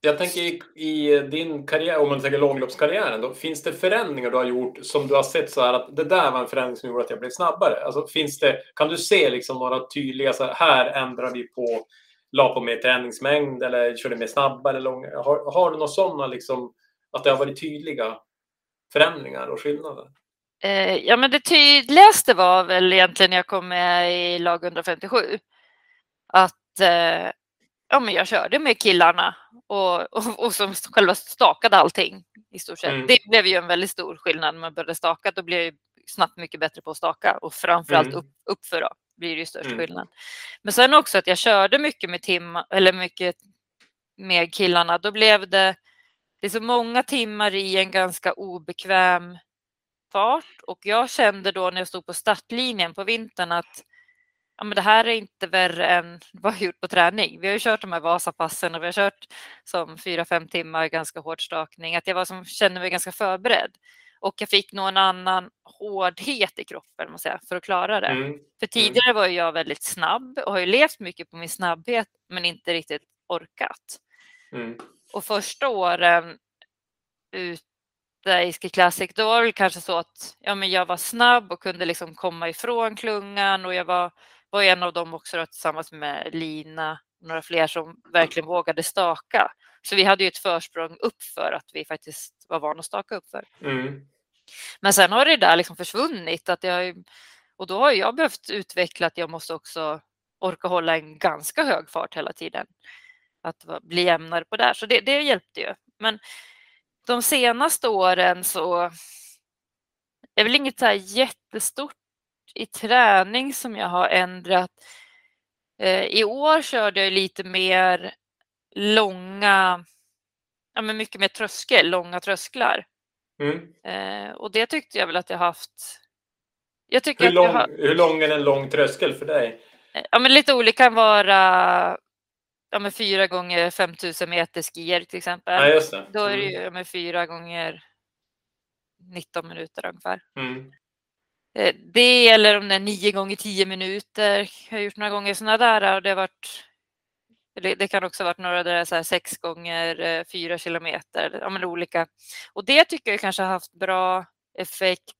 Jag tänker i, i din karriär, om man tänker långloppskarriären, då, finns det förändringar du har gjort som du har sett så här att det där var en förändring som gjorde att jag blev snabbare? Alltså, finns det, kan du se liksom några tydliga, så här, här ändrar vi på, la på mer träningsmängd eller körde mer snabba eller långa? Har, har du några sådana liksom, att det har varit tydliga förändringar och skillnader? Eh, ja, men det tydligaste var väl egentligen när jag kom med i lag 157. Att eh, ja, men jag körde med killarna och, och, och som själva stakade allting i stort sett. Mm. Det blev ju en väldigt stor skillnad när man började staka. Då blev jag ju snabbt mycket bättre på att staka och framförallt Mm. upp, uppför då blir det ju störst Mm. skillnad. Men sen också att jag körde mycket med timma, eller mycket med killarna. Då blev det, det är så många timmar i en ganska obekväm fart och jag kände då när jag stod på startlinjen på vintern att ja, men det här är inte värre än vad jag gjort på träning. Vi har ju kört de här Vasapassen och vi har kört som fyra, fem timmar ganska hård stakning. Att jag var som, kände mig ganska förberedd. Och jag fick nog en annan hårdhet i kroppen måste jag, för att klara det. Mm. För tidigare var jag väldigt snabb och har ju levt mycket på min snabbhet men inte riktigt orkat. Mm. Och första åren ute i Ski Classic, då var det kanske så att ja, men jag var snabb och kunde liksom komma ifrån klungan och jag var, var en av dem också då, tillsammans med Lina och några fler som verkligen vågade staka. Så vi hade ju ett försprång upp för att vi faktiskt var vana att staka upp för. Mm. Men sen har det där liksom försvunnit att jag, och då har jag behövt utveckla att jag måste också orka hålla en ganska hög fart hela tiden. Att bli jämnare på där, så det, det hjälpte ju. Men de senaste åren så är väl inget så jättestort i träning som jag har ändrat. Eh, I år körde jag lite mer långa, ja men mycket mer tröskel, långa trösklar. Mm. Eh, och det tyckte jag väl att jag haft. Jag tycker Hur, att lång, jag har, hur lång är en lång tröskel för dig? eh, ja, men lite olika kan vara ja, men fyra gånger 5000 meter skier till exempel. Ja, det. Då är det Mm. ju men fyra gånger 19 minuter ungefär. Mm. Eh, Det eller om det är nio gånger 10 minuter. Jag har gjort några gånger sådana där och det har varit det, kan också ha varit några där så här sex gånger eh, fyra kilometer. Ja, men olika. Och det tycker jag kanske har haft bra effekt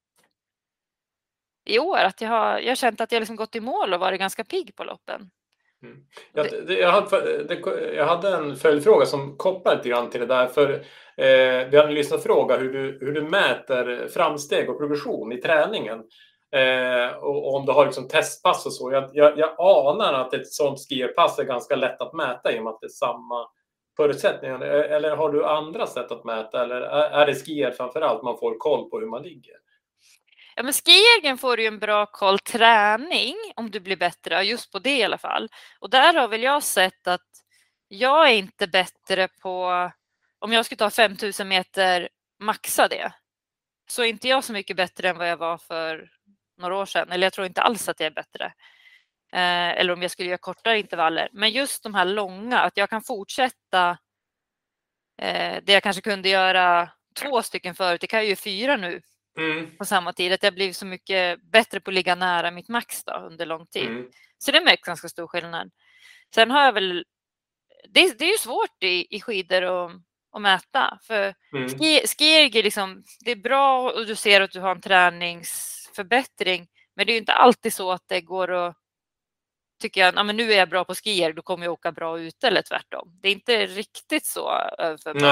i år. Att jag har, jag har känt att jag liksom gått i mål och varit ganska pigg på loppen. Ja, det, det, jag, hade, det, jag hade en följdfråga som kopplar lite grann till det där. För, eh, vi hade en lyssnarfråga hur du, hur du mäter framsteg och progression i träningen. Eh, och, och om du har liksom testpass och så. Jag, jag, jag anar att ett sånt skierpass är ganska lätt att mäta i och med att det är samma förutsättningar. Eller har du andra sätt att mäta? Eller är, är det skier framför allt man får koll på hur man ligger? Ja, men skiegen får du en bra koll träning om du blir bättre, just på det i alla fall. Och där har väl jag sett att jag är inte bättre på, om jag skulle ta 5000 meter, maxa det, så är inte jag så mycket bättre än vad jag var för några år sedan. Eller jag tror inte alls att jag är bättre. Eh, eller om jag skulle göra kortare intervaller. Men just de här långa, att jag kan fortsätta eh, det jag kanske kunde göra två stycken förut, det kan jag ju fyra nu Mm. på samma tid. Att jag blivit så mycket bättre på att ligga nära mitt max då, under lång tid. Mm. Så det märks ganska stor skillnad. Sen har jag väl... Det, det är ju svårt i, i skidor att, att mäta. För Mm. ski, är liksom, det är bra och du ser att du har en träningsförbättring. Men det är ju inte alltid så att det går att... Tycker jag, ja, men nu är jag bra på skier, då kommer jag åka bra ute eller tvärtom. Det är inte riktigt så överförbart.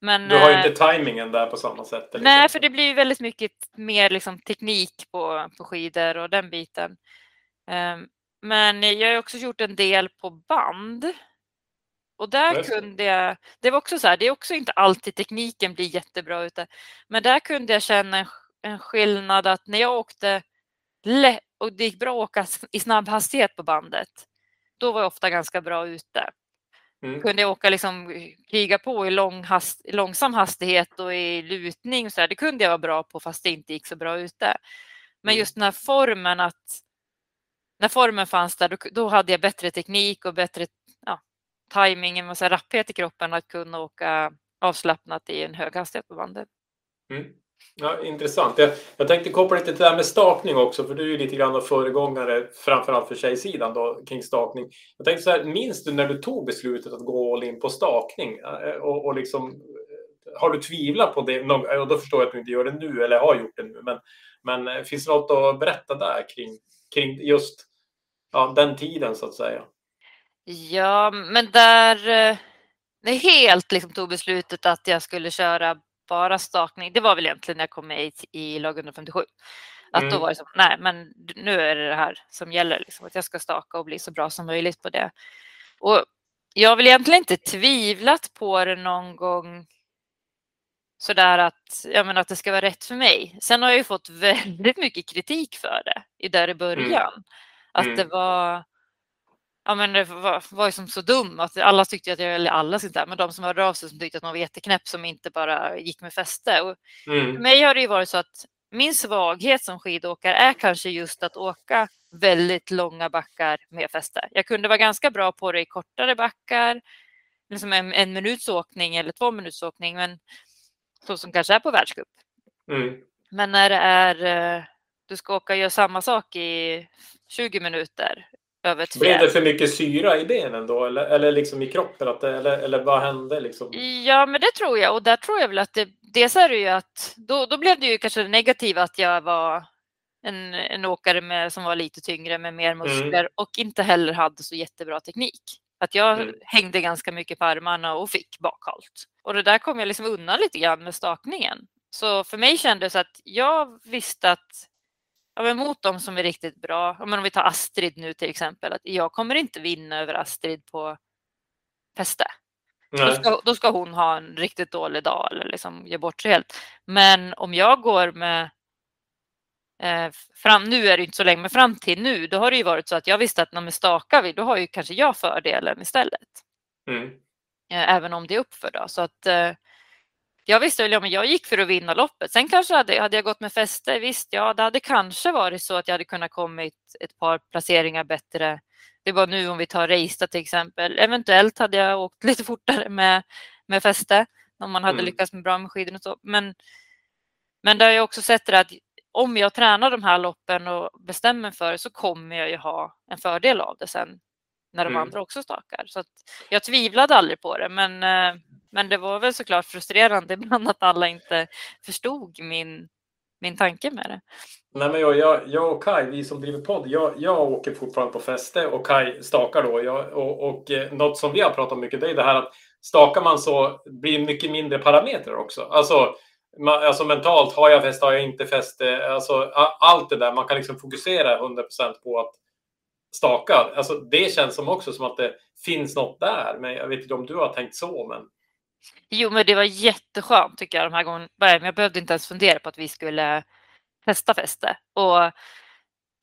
Men, du har ju eh, inte tajmingen där på samma sätt. Nej, exempel. för det blir väldigt mycket mer liksom, teknik på, på skidor och den biten. Ehm, men jag har också gjort en del på band. Och där Just kunde jag, det var också så här, det är också inte alltid tekniken blir jättebra ute. Men där kunde jag känna en, en skillnad att när jag åkte lä- och det gick bra att åka i snabb hastighet på bandet, då var jag ofta ganska bra ute Mm. kunde jag åka liksom, kriga på i, lång hast, långsam hastighet och i lutning. Och så här. Det kunde jag vara bra på fast det inte gick så bra ute. Men Mm. just den här formen att när formen fanns där, då, då hade jag bättre teknik och bättre ja, timing och så här, rapphet i kroppen att kunna åka avslappnat i en hög hastighet på bandet. Mm. Ja, intressant. Jag, jag tänkte koppla lite till det här med stakning också, för du är ju lite grann av föregångare, framförallt för tjejsidan då, kring stakning. Jag tänkte så här, minns du när du tog beslutet att gå all in på stakning? Eh, och, och liksom, eh, har du tvivlat på det? Och då förstår jag att du inte gör det nu, eller har gjort det nu. Men, men eh, finns det något att berätta där kring, kring just ja, den tiden så att säga? Ja, men där... När helt liksom tog beslutet att jag skulle köra bara stakning. Det var väl egentligen när jag kom med i, lag 157. Att mm. då var det så, nej men nu är det det här som gäller, liksom, att jag ska staka och bli så bra som möjligt på det. Och jag har väl egentligen inte tvivlat på det någon gång sådär att, jag menar, att det ska vara rätt för mig. Sen har jag ju fått väldigt mycket kritik för det i där i mm. början. Mm. Att det var ja, men det var, var ju som så dum att alla tyckte att jag, eller alla inte, men de som hörde av sig som tyckte att man var jätteknäpp som inte bara gick med fäste. Och mm. För mig har det ju varit så att min svaghet som skidåkare är kanske just att åka väldigt långa backar med fäste. Jag kunde vara ganska bra på det i kortare backar, liksom en, en minuts åkning eller två minuts åkning, men så som kanske är på världscup. Mm. Men när det är, eh, du ska åka och göra samma sak i 20 minuter över ett Blev det för mycket syra i benen då eller, eller liksom i kroppen? Att det, eller, eller vad hände? Liksom? Ja, men det tror jag och där tror jag väl att det, dels är det ju att då, då blev det ju kanske det negativa att jag var en, en åkare med, som var lite tyngre med mer muskler mm. och inte heller hade så jättebra teknik. Att jag mm. hängde ganska mycket på armarna och fick bakhalt. Och det där kom jag liksom undan lite grann med stakningen. Så för mig kändes att jag visste att ja, men mot de som är riktigt bra, om vi tar Astrid nu till exempel, att jag kommer inte vinna över Astrid på fäste. Då ska, då ska, hon ha en riktigt dålig dag eller liksom ge bort sig helt. Men om jag går med eh, fram, nu är det inte så länge, men fram till nu, då har det ju varit så att jag visste att när vi stakar vi, då har ju kanske jag fördelen istället. Mm. Eh, även om det är uppför då. Så att eh, jag visste väl, ja, men jag gick för att vinna loppet. Sen kanske hade, hade jag gått med fäste, visst, ja, det hade kanske varit så att jag hade kunnat kommit ett par placeringar bättre. Det var nu om vi tar Reista till exempel. Eventuellt hade jag åkt lite fortare med, med fäste om man hade mm. lyckats med bra med skidor och så. Men, men där har jag också sett det att om jag tränar de här loppen och bestämmer för det så kommer jag ju ha en fördel av det sen när de mm. andra också stakar. Så jag tvivlade aldrig på det, men eh, men det var väl såklart frustrerande ibland att alla inte förstod min, min tanke med det. Nej, men jag, jag, jag och Kai, vi som driver podd, jag, jag åker fortfarande på fäste och Kai stakar då. Jag, och, och eh, något som vi har pratat om mycket, det är det här att stakar man så blir det mycket mindre parametrar också. Alltså, man, alltså mentalt, har jag fäste, har jag inte fäste? Alltså, allt det där, man kan liksom fokusera 100% på att staka. Alltså, det känns som också som att det finns något där. Men jag vet inte om du har tänkt så. Men... Jo, men det var jätteskönt tycker jag de här gångerna. Jag behövde inte ens fundera på att vi skulle testa fäste. Och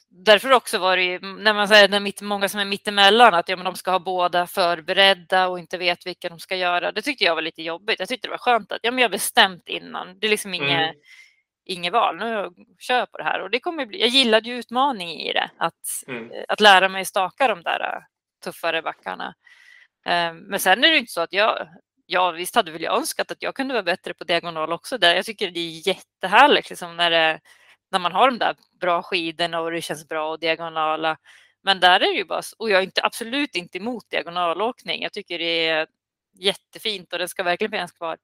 därför också var det ju, när man säger när mitt, många som är mittemellan, att ja, men de ska ha båda förberedda och inte vet vilka de ska göra. Det tyckte jag var lite jobbigt. Jag tyckte det var skönt att ja, men jag bestämt innan. Det är liksom inget, mm. Inget val. Nu kör jag på det här. Och det kommer bli, jag gillade ju utmaning i det. Att, mm. att lära mig staka de där äh, tuffare backarna. Ehm, men sen är det inte så att jag, ja, visst hade väl jag önskat att jag kunde vara bättre på diagonal också. Där. Jag tycker det är jättehärligt liksom, när, det, när man har de där bra skidorna och det känns bra och diagonala. Men där är det ju bara, och jag är inte, absolut inte emot diagonalåkning. Jag tycker det är jättefint och det ska verkligen finnas kvar.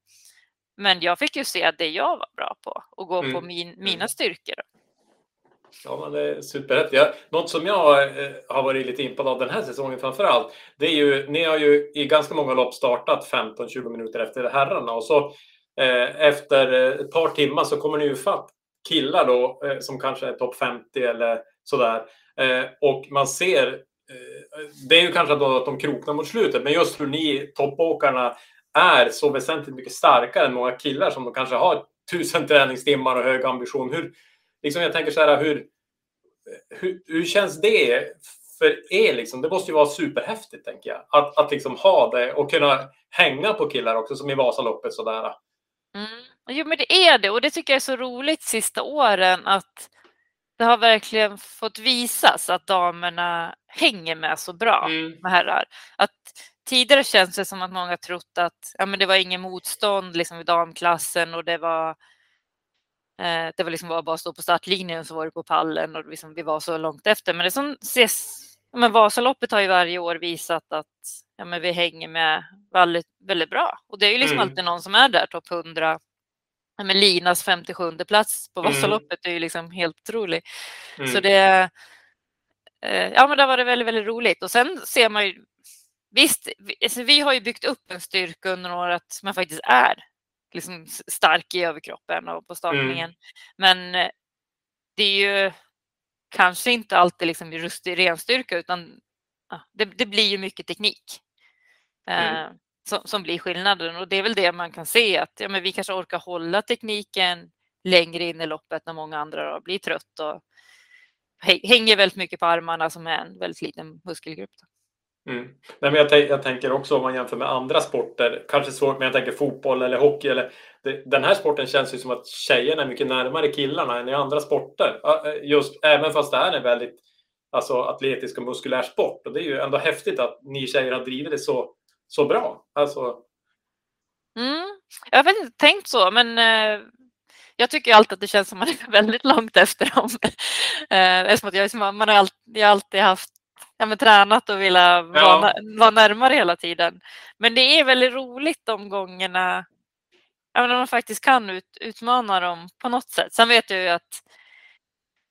Men jag fick ju se det jag var bra på och gå mm. på min, mina mm. styrkor. Ja, men det är superrätt. Ja, något som jag eh, har varit lite impad av den här säsongen framför allt, det är ju, ni har ju i ganska många lopp startat 15-20 minuter efter herrarna och så eh, efter ett par timmar så kommer ni ju fatt killar då eh, som kanske är topp 50 eller sådär. Eh, och man ser, eh, det är ju kanske då att de kroknar mot slutet, men just hur ni toppåkarna är så väsentligt mycket starkare än många killar som kanske har tusen träningstimmar och hög ambition. Hur, liksom jag tänker så här, hur, hur, hur känns det för er? Liksom? Det måste ju vara superhäftigt, tänker jag. Att, att liksom ha det och kunna hänga på killar också, som i Vasaloppet sådär. Mm. Jo, men det är det och det tycker jag är så roligt sista åren att det har verkligen fått visas att damerna hänger med så bra mm. med herrar. Att tidigare känns det som att många trott att ja, men det var ingen motstånd liksom, i damklassen och det var Eh, det var liksom bara att stå på startlinjen och så var det på pallen och liksom vi var så långt efter. Men det som ses, men Vasaloppet har ju varje år visat att ja, men vi hänger med väldigt, väldigt bra. Och det är ju liksom mm. alltid någon som är där, topp 100. Ja, men Linas 57 plats på mm. Vasaloppet mm. är ju liksom helt otrolig. Mm. Så det, eh, ja men där var det väldigt, väldigt roligt. Och sen ser man ju, visst, vi, alltså vi har ju byggt upp en styrka under några att man faktiskt är liksom stark i överkroppen och på startningen. Mm. Men eh, det är ju kanske inte alltid liksom just i ren styrka utan ja, det, det, blir ju mycket teknik mm. eh, som, som, blir skillnaden och det är väl det man kan se att ja, men vi kanske orkar hålla tekniken längre in i loppet när många andra då blir trött och hänger väldigt mycket på armarna som är en väldigt liten muskelgrupp. Då. Mm. Nej, men jag, jag, tänker också om man jämför med andra sporter, kanske svårt, men jag tänker fotboll eller hockey. Eller, det, den här sporten känns ju som att tjejerna är mycket närmare killarna än i andra sporter. Eh, just även fast det här är en väldigt alltså, atletisk och muskulär sport. Och det är ju ändå häftigt att ni tjejer har drivit det så, så bra. Alltså... Mm. Jag har inte tänkt så, men eh, jag tycker alltid att det känns som att man är väldigt långt efter dem. eh, eftersom att jag, man har alltid, jag har alltid haft ja, men, tränat och vilja ja. vara, vara närmare hela tiden. Men det är väldigt roligt de gångerna ja, när man faktiskt kan ut, utmana dem på något sätt. Sen vet jag ju att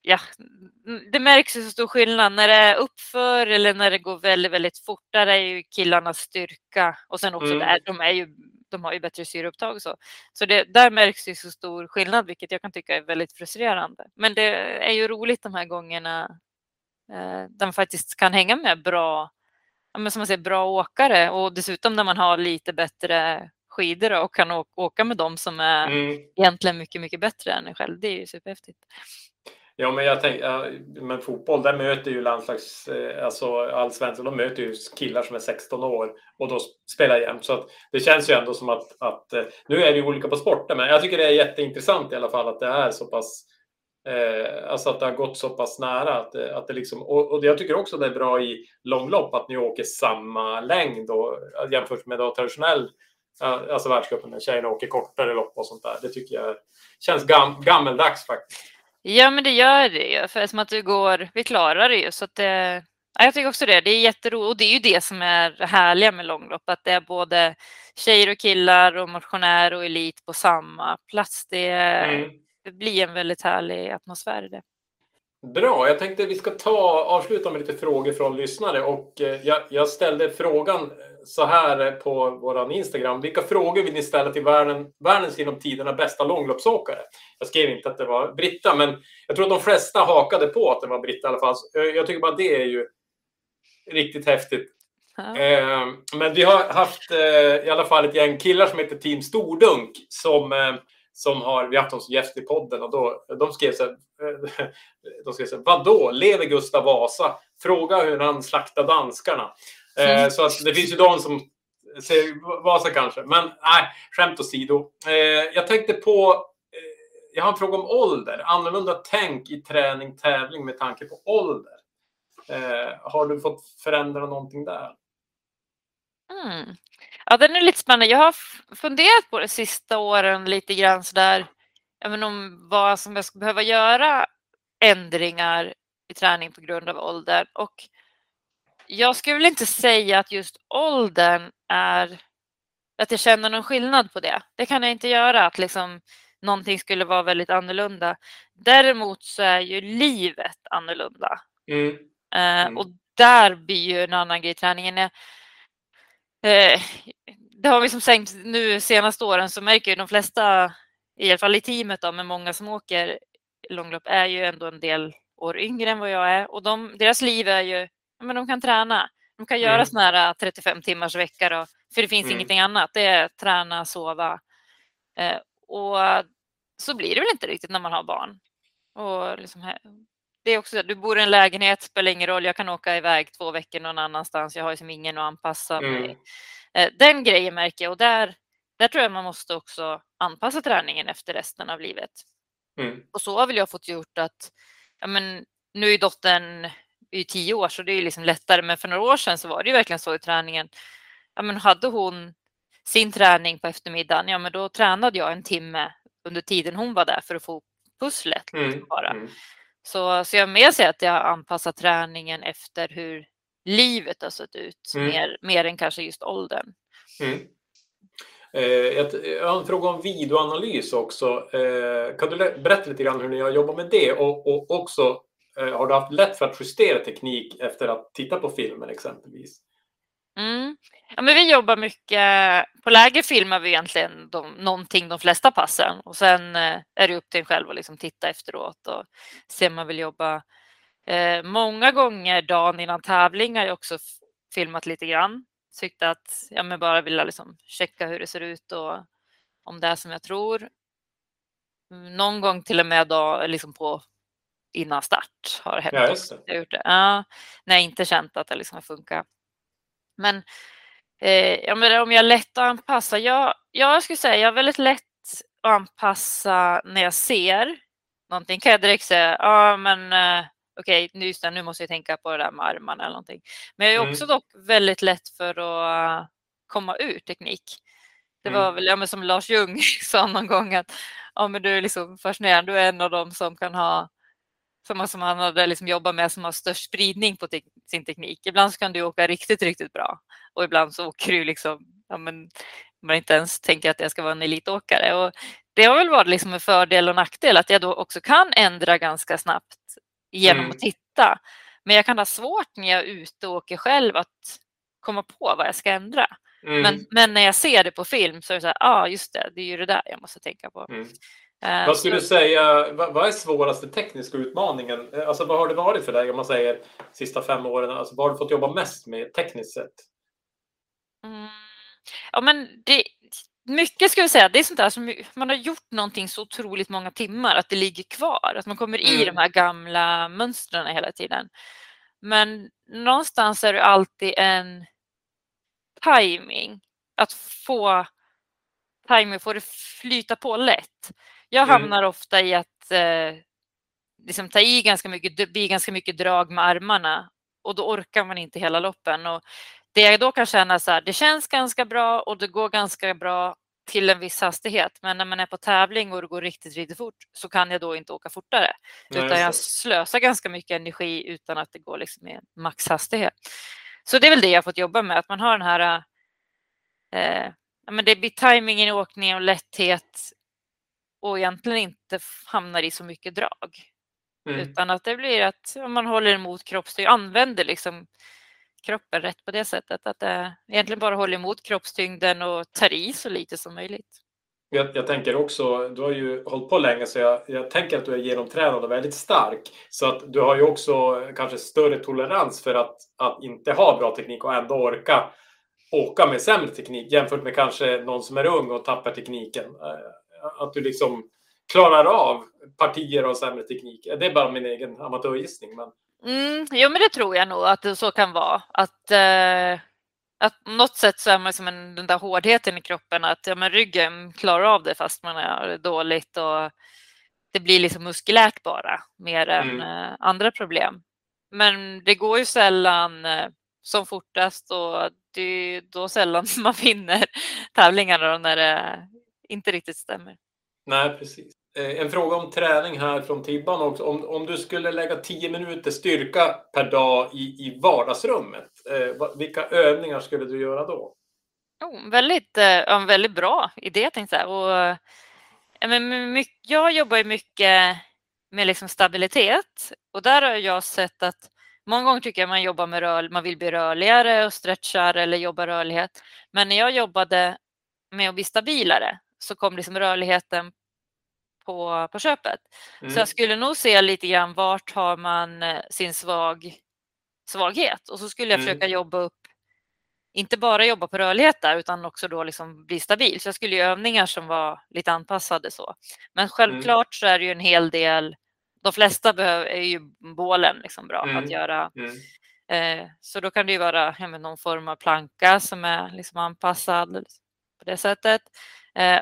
ja, det märks ju så stor skillnad när det är uppför eller när det går väldigt, väldigt fort. Där är ju killarnas styrka och sen också mm. där, de, är ju, de har ju bättre syreupptag och så. Så det, där märks det så stor skillnad, vilket jag kan tycka är väldigt frustrerande. Men det är ju roligt de här gångerna eh, där man faktiskt kan hänga med bra, ja, men som man säger, bra åkare och dessutom när man har lite bättre skidor och kan åka med dem som är mm. egentligen mycket, mycket bättre än en själv. Det är ju superhäftigt. Ja, men jag tänker, men fotboll, där möter ju landslags, eh, alltså allsvenskan, de möter ju killar som är 16 år och då spelar jämt. Så att det känns ju ändå som att, att, eh, nu är det ju olika på sporter, men jag tycker det är jätteintressant i alla fall att det är så pass Eh, alltså att det har gått så pass nära. Att, att det liksom, och, och jag tycker också det är bra i långlopp att ni åker samma längd och, jämfört med då traditionell alltså världscupen när tjejerna åker kortare lopp och sånt där. Det tycker jag känns gam, gammeldags faktiskt. Ja, men det gör det ju. För som att du går, vi klarar det ju. Så att det, ja, jag tycker också det. Det är jätteroligt. Och det är ju det som är härliga med långlopp. Att det är både tjejer och killar och motionär och elit på samma plats. Det, mm. Det blir en väldigt härlig atmosfär i det. Bra, jag tänkte vi ska ta, avsluta med lite frågor från lyssnare och eh, jag, jag ställde frågan så här på vår Instagram. Vilka frågor vill ni ställa till världen, världens genom tiderna bästa långloppsåkare? Jag skrev inte att det var Britta, men jag tror att de flesta hakade på att det var Britta i alla fall. Jag tycker bara det är ju riktigt häftigt. Ja. Eh, men vi har haft eh, i alla fall ett gäng killar som heter Team Stordunk som som har, vi har haft dem som gäst i podden och då, de skrev så här, de skrev så här, vadå, lever Gustav Vasa? Fråga hur han slaktade danskarna. Mm. Så att det finns ju de som säger Vasa kanske, men nej, skämt åsido. Eh, jag tänkte på, eh, jag har en fråga om ålder, annorlunda tänk i träning, tävling med tanke på ålder. Har du fått förändra någonting där? Mm. Ja, den är lite spännande. Jag har funderat på det sista åren lite grann sådär, även om vad som jag skulle behöva göra ändringar i träning på grund av ålder. Och jag skulle väl inte säga att just åldern är att jag känner någon skillnad på det. Det kan jag inte göra, att liksom någonting skulle vara väldigt annorlunda. Däremot så är ju livet annorlunda. Mm. Eh, mm. och där blir ju en annan grej träningen. Eh, det har vi som sänkt nu senaste åren så märker ju de flesta, i alla fall i teamet då, med många som åker långlopp, är ju ändå en del år yngre än vad jag är och de, deras liv är ju, men de kan träna. De kan göra mm. sådana här 35 timmars vecka då, för det finns mm. ingenting annat. Det är träna, sova. Eh, och så blir det väl inte riktigt när man har barn. Och liksom, det är också du bor i en lägenhet, spelar ingen roll, jag kan åka iväg två veckor någon annanstans, jag har liksom ingen att anpassa mig. Mm. Eh, den grejen märker jag och där, där tror jag man måste också anpassa träningen efter resten av livet. Mm. Och så har väl jag fått gjort att, ja men nu är dottern är tio år så det är liksom lättare, men för några år sedan så var det ju verkligen så i träningen. Ja men hade hon sin träning på eftermiddagen, ja men då tränade jag en timme under tiden hon var där för att få pusslet. Mm. liksom bara. Så, så jag mer säger att jag anpassar träningen efter hur livet har sett ut, Mm. mer, mer än kanske just åldern. Mm. Eh, jag, har en fråga om videoanalys också. Eh, kan du berätta lite grann hur ni har jobbat med det? Och, och också, eh, har du haft lätt för att justera teknik efter att titta på filmer exempelvis? Mm. Ja, men vi jobbar mycket, på läger filmar vi egentligen de, någonting de flesta passen och sen eh, är det upp till en själv att liksom titta efteråt och se om man vill jobba. Eh, många gånger dagen innan tävling har jag också filmat lite grann. Tyckte att jag men bara ville liksom checka hur det ser ut och om det är som jag tror. Någon gång till och med då, liksom på innan start har det hänt Ja, det. Jag gjort det. Ja, när jag inte känt att det liksom har funkat. Men, eh, ja, men om jag är lätt att anpassa? Jag, jag skulle säga jag är väldigt lätt att anpassa när jag ser någonting. Kan jag direkt säga, ja men eh, okej, nu, just det, nu måste jag tänka på det där med armarna eller någonting. Men jag är Mm. också dock väldigt lätt för att komma ur teknik. Det Mm. var väl ja, men som Lars Ljung sa någon gång att ja, men du är liksom fascinerande, du är en av dem som kan ha som, som han hade liksom jobbat med som har störst spridning på te- sin teknik. Ibland så kan du åka riktigt, riktigt bra och ibland så åker du liksom, ja, men man inte ens tänker att jag ska vara en elitåkare. Och det har väl varit liksom en fördel och nackdel att jag då också kan ändra ganska snabbt genom Mm. att titta. Men jag kan ha svårt när jag är ute och åker själv att komma på vad jag ska ändra. Mm. Men, men när jag ser det på film så är det så här, ja ah, just det, det är ju det där jag måste tänka på. Mm. Eh, Vad skulle du säga, vad, är svåraste tekniska utmaningen? Eh, Alltså vad har det varit för dig om man säger sista fem åren? Alltså, vad har du fått jobba mest med tekniskt sett? Mm. Ja, men det, mycket ska vi säga, det är sånt där som man har gjort någonting så otroligt många timmar att det ligger kvar, att man kommer i Mm. de här gamla mönstren hela tiden. Men någonstans är det alltid en timing att få timing, få det flyta på lätt. Jag Mm. hamnar ofta i att eh, liksom ta i ganska mycket, det blir ganska mycket drag med armarna och då orkar man inte hela loppen. Och det jag då kan känna så här, det känns ganska bra och det går ganska bra till en viss hastighet. Men när man är på tävling och det går riktigt, riktigt fort så kan jag då inte åka fortare. Nej, utan jag slösar ganska mycket energi utan att det går liksom i maxhastighet. Så det är väl det jag fått jobba med, att man har den här eh, men det blir timingen i åkningen och lätthet och egentligen inte hamnar i så mycket drag. Mm. Utan att det blir att man håller emot kroppstyngd, använder liksom kroppen rätt på det sättet. Att det egentligen bara håller emot kroppstyngden och tar i så lite som möjligt. Jag, jag tänker också, du har ju hållit på länge så jag, jag tänker att du är genomtränad och väldigt stark. Så att du har ju också kanske större tolerans för att, att inte ha bra teknik och ändå orka åka med sämre teknik jämfört med kanske någon som är ung och tappar tekniken. Att du liksom klarar av partier av sämre teknik. Det är bara min egen amatörgissning. Men... Mm, jo, men det tror jag nog att det så kan vara. Att, eh, att på något sätt så är man som en, den där hårdheten i kroppen att ja, men ryggen klarar av det fast man är dåligt och det blir liksom muskulärt bara mer än Mm. eh, andra problem. Men det går ju sällan eh, som fortast och det är då sällan man vinner tävlingarna när det inte riktigt stämmer. Nej, precis. Eh, En fråga om träning här från Tibban också. Om, om du skulle lägga 10 minuter styrka per dag i, i vardagsrummet, eh, vilka övningar skulle du göra då? Jo, väldigt, eh, väldigt bra idé tänkte jag. Och, ja, men my- my- jag jobbar ju mycket med liksom stabilitet och där har jag sett att många gånger tycker jag man jobbar med rör, man vill bli rörligare och stretchar eller jobba rörlighet. Men när jag jobbade med att bli stabilare så kom liksom rörligheten på, på köpet. Så Mm. jag skulle nog se lite grann vart har man eh, sin svag, svaghet och så skulle jag Mm. försöka jobba upp, inte bara jobba på rörlighet där utan också då liksom bli stabil. Så jag skulle göra övningar som var lite anpassade så. Men självklart så är det ju en hel del, de flesta behöver, är ju bålen liksom bra Mm. att göra. Mm. Eh, så då kan det ju vara ja, någon form av planka som är liksom anpassad på det sättet. Eh,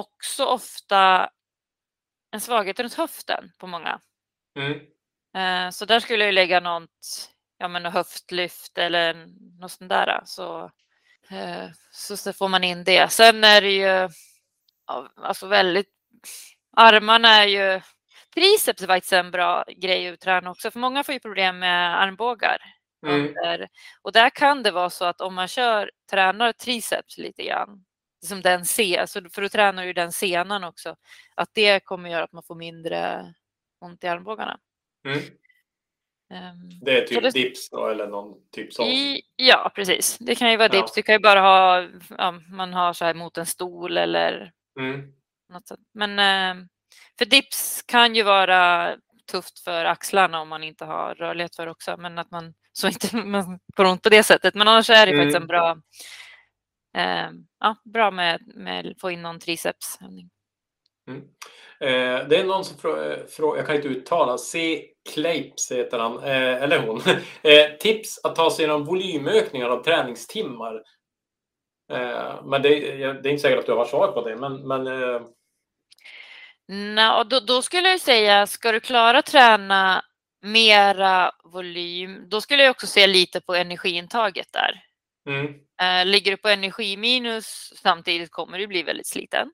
också ofta en svaghet runt höften på många. Mm. Eh, så där skulle jag lägga något, ja men något höftlyft eller något sånt där. Så, eh, så, så får man in det. Sen är det ju alltså väldigt armarna är ju... Triceps är faktiskt en bra grej att träna också, för många får ju problem med armbågar. Mm. Och där kan det vara så att om man kör, tränar triceps lite grann, som den se, så för då tränar ju den senan också, att det kommer göra att man får mindre ont i armbågarna. Mm. Ehm, Det är typ det- dips då, eller någon typ sån. Ja, precis. Det kan ju vara Ja. dips. Du kan ju bara ha, ja, man har så här mot en stol eller Mm. något sånt. Men eh, för dips kan ju vara tufft för axlarna om man inte har rörlighet för också, men att man så inte man får ont på det sättet. Men annars är det faktiskt Mm. en bra, eh, ja, bra med, med att få in någon tricepsövning. Mm. Eh, det är någon som frågar, jag kan inte uttala, C. Kleips heter han, eh, eller hon. Eh, tips att ta sig igenom volymökningar av träningstimmar. Eh, men det, det är inte säkert att du har svar på det, men, men eh, Nå, då, då skulle jag säga, ska du klara träna mera volym, då skulle jag också se lite på energiintaget där. mm, Eh, ligger du på energiminus samtidigt kommer du bli väldigt sliten.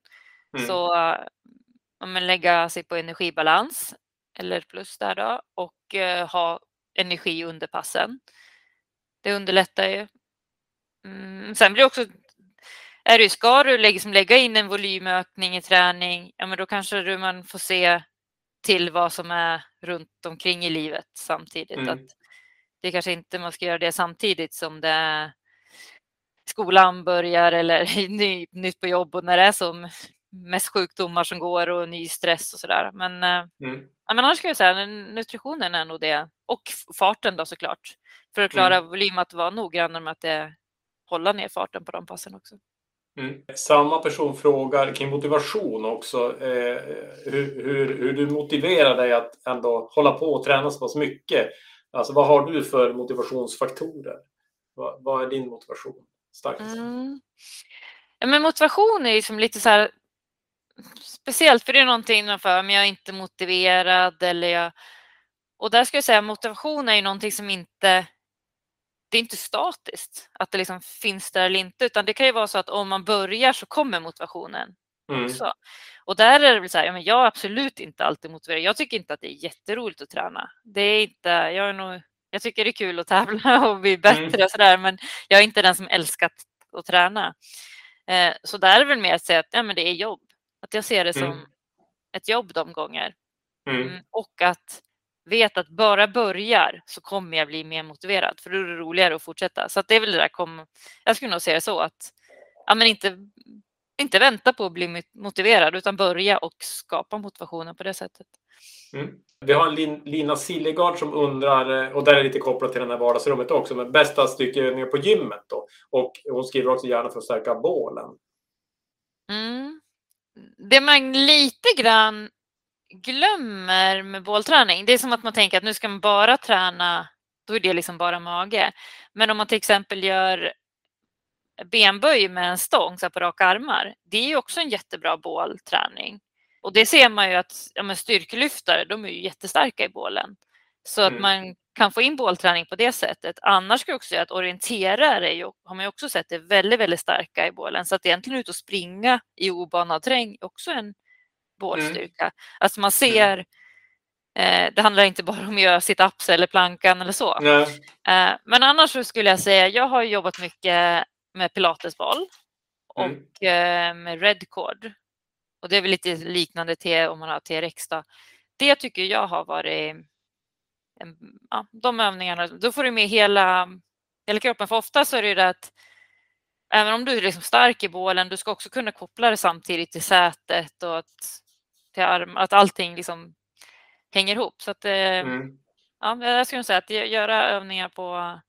mm, Så eh, ja, men lägga sig på energibalans eller plus där då och eh, ha energi under passen. Det underlättar ju. Mm, sen blir det också, är det, ska du liksom lägga in en volymökning i träning, ja men då kanske du man får se till vad som är runt omkring i livet samtidigt. Mm. Att det kanske inte man ska göra det samtidigt som det är skolan börjar eller ny, nytt på jobb och när det är som mest sjukdomar som går och ny stress och sådär. Men, eh, mm, men annars skulle jag säga nutritionen är nog det. Och farten då såklart. För att klara volym att vara noggrann med att det, hålla ner farten på de passen också. mm. Samma person frågar kring motivation också. Eh, hur, hur, hur du motiverar dig att ändå hålla på och träna så pass mycket. Alltså vad har du för motivationsfaktorer? Vad, vad är din motivation starkast? Mm. Ja, men motivation är ju som lite så här speciellt för det är någonting för, men jag är inte motiverad eller jag... Och där ska jag säga motivation är ju någonting som inte det är inte statiskt att det liksom finns där eller inte, utan det kan ju vara så att om man börjar så kommer motivationen Mm, också. Och där är det väl så här, ja, men jag är absolut inte alltid motiverad. Jag tycker inte att det är jätteroligt att träna. Det är inte, jag är nog, jag tycker det är kul att tävla och bli bättre Mm. och sådär, men jag är inte den som älskat att träna. Eh, så där är väl mer att säga att ja, men det är jobb. Att jag ser det som Mm. ett jobb de gånger. mm, Mm, och att veta att bara börjar så kommer jag bli mer motiverad för då är det roligare att fortsätta. Så att det är väl det där kom, jag skulle nog säga så att ja, men inte, inte vänta på att bli mot- motiverad utan börja och skapa motivationen på det sättet. Mm. Vi har Lin, Lina Sillegard som undrar, eh, och där är lite kopplat till det här vardagsrummet också, men bästa styrkeövningar på gymmet då? Och hon skriver också gärna för att stärka bålen. Mm. Det man lite grann glömmer med bollträning, det är som att man tänker att nu ska man bara träna, då är det liksom bara mage. Men om man till exempel gör benböj med en stång så här på raka armar, det är ju också en jättebra bålträning. Och det ser man ju att ja, men styrkelyftare, de är ju jättestarka i bålen. Så att Mm. man kan få in bålträning på det sättet. Annars skulle jag också säga att orienterare ju, har man ju också sett är väldigt, väldigt starka i bålen. Så att egentligen ut och springa i obanad terräng är också en bålstyrka. Alltså man ser, eh, det handlar inte bara om att göra sit-ups eller plankan eller så. Eh, men annars så skulle jag säga, jag har jobbat mycket med pilatesboll och Mm. eh, med redcord. Och det är väl lite liknande till om man har TRX då. Det tycker jag har varit en, ja, de övningarna, då får du med hela, hela kroppen. För ofta så är det ju det att även om du är liksom stark i bålen, du ska också kunna koppla det samtidigt till sätet och att, till arm, att allting liksom hänger ihop. Så att, eh, Mm. ja, jag skulle säga att gö- göra övningar på,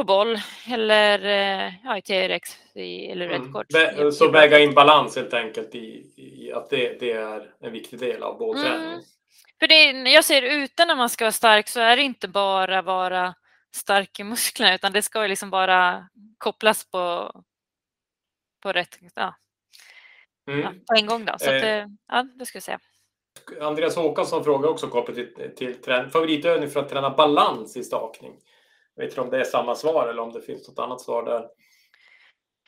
på boll eller eh, ja, i TRX i, eller Mm. redcord. Vä- Så väga in balans helt enkelt i, i att det, det är en viktig del av bålträningen. Mm. För det, jag ser ute när man ska vara stark så är det inte bara vara stark i musklerna utan det ska ju liksom bara kopplas på, på rätt, ja, ja, Mm. på en gång då. Så att, Eh. det- ja, det ska jag säga. Andreas Håkansson frågar också kopplat till, till favoritövning för att träna balans i stakning. Jag vet inte om det är samma svar eller om det finns något annat svar där.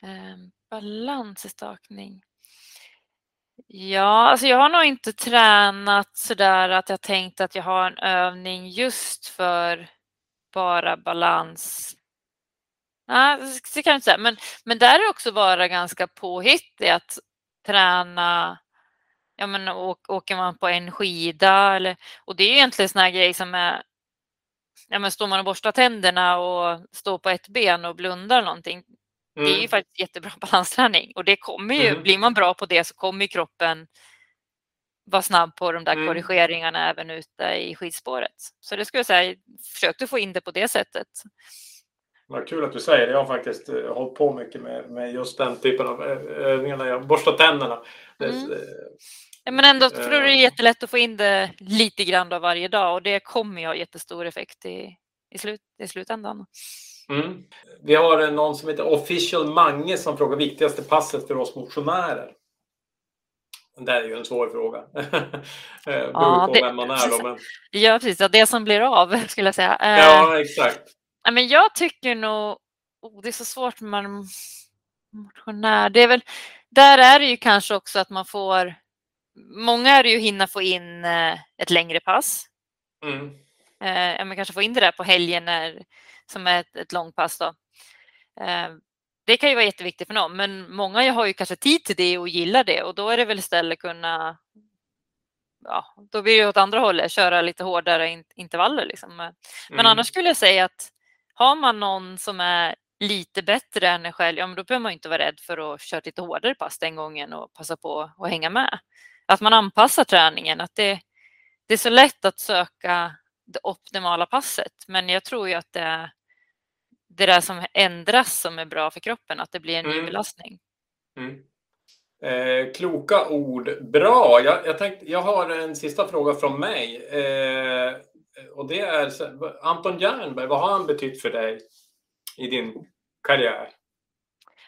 Ehm, Balansstakning. balans i stakning. Ja, alltså jag har nog inte tränat sådär att jag tänkt att jag har en övning just för bara balans. Nej, det kan jag inte säga. Men, men där är också vara ganska påhittig att träna. Ja, men åker man på en skida eller, och det är egentligen sådana grejer som är ja, men står man och borstar tänderna och står på ett ben och blundar någonting. Mm. Det är ju mm. faktiskt jättebra balansträning och det kommer ju, mm. blir man bra på det så kommer kroppen vara snabb på de där mm. korrigeringarna även ute i skidspåret. Så det skulle jag säga, försök att få in det på det sättet. Vad kul att du säger det. Jag har faktiskt uh, hållit på mycket med, med just den typen av övningar när jag borstar tänderna. Mm. Det, Ja, men ändå tror det är eh. jättelätt att få in det lite grann av varje dag och det kommer ju ha jättestor effekt i, i, slut, i slutändan. Mm. Vi har någon som heter Official Mange som frågar viktigaste passet för oss motionärer. Det är ju en svår fråga. Eh, Beror ja, på det, vem man är då. Men... Ja, precis. Det som blir av skulle jag säga. Ja, exakt. Men jag tycker nog, oh, det är så svårt med man motionär. Det är väl, där är det ju kanske också att man får många är det ju hinna få in eh, ett längre pass. Mm. Eh, man kanske få in det där på helgen när, som är ett, ett långpass. Då. Eh, det kan ju vara jätteviktigt för någon, men många har ju kanske tid till det och gillar det och då är det väl istället kunna Ja, då blir det åt andra hållet, köra lite hårdare intervaller. Liksom. Men mm. annars skulle jag säga att har man någon som är lite bättre än en själv, ja, men då behöver man inte vara rädd för att köra lite hårdare pass den gången och passa på att hänga med att man anpassar träningen. Att det, det är så lätt att söka det optimala passet, men jag tror ju att det är det där som ändras som är bra för kroppen, att det blir en ny mm. belastning. Mm. Eh, kloka ord. Bra! Jag, jag, tänkte, jag har en sista fråga från mig. Eh, och det är Anton Jernberg, vad har han betytt för dig i din karriär?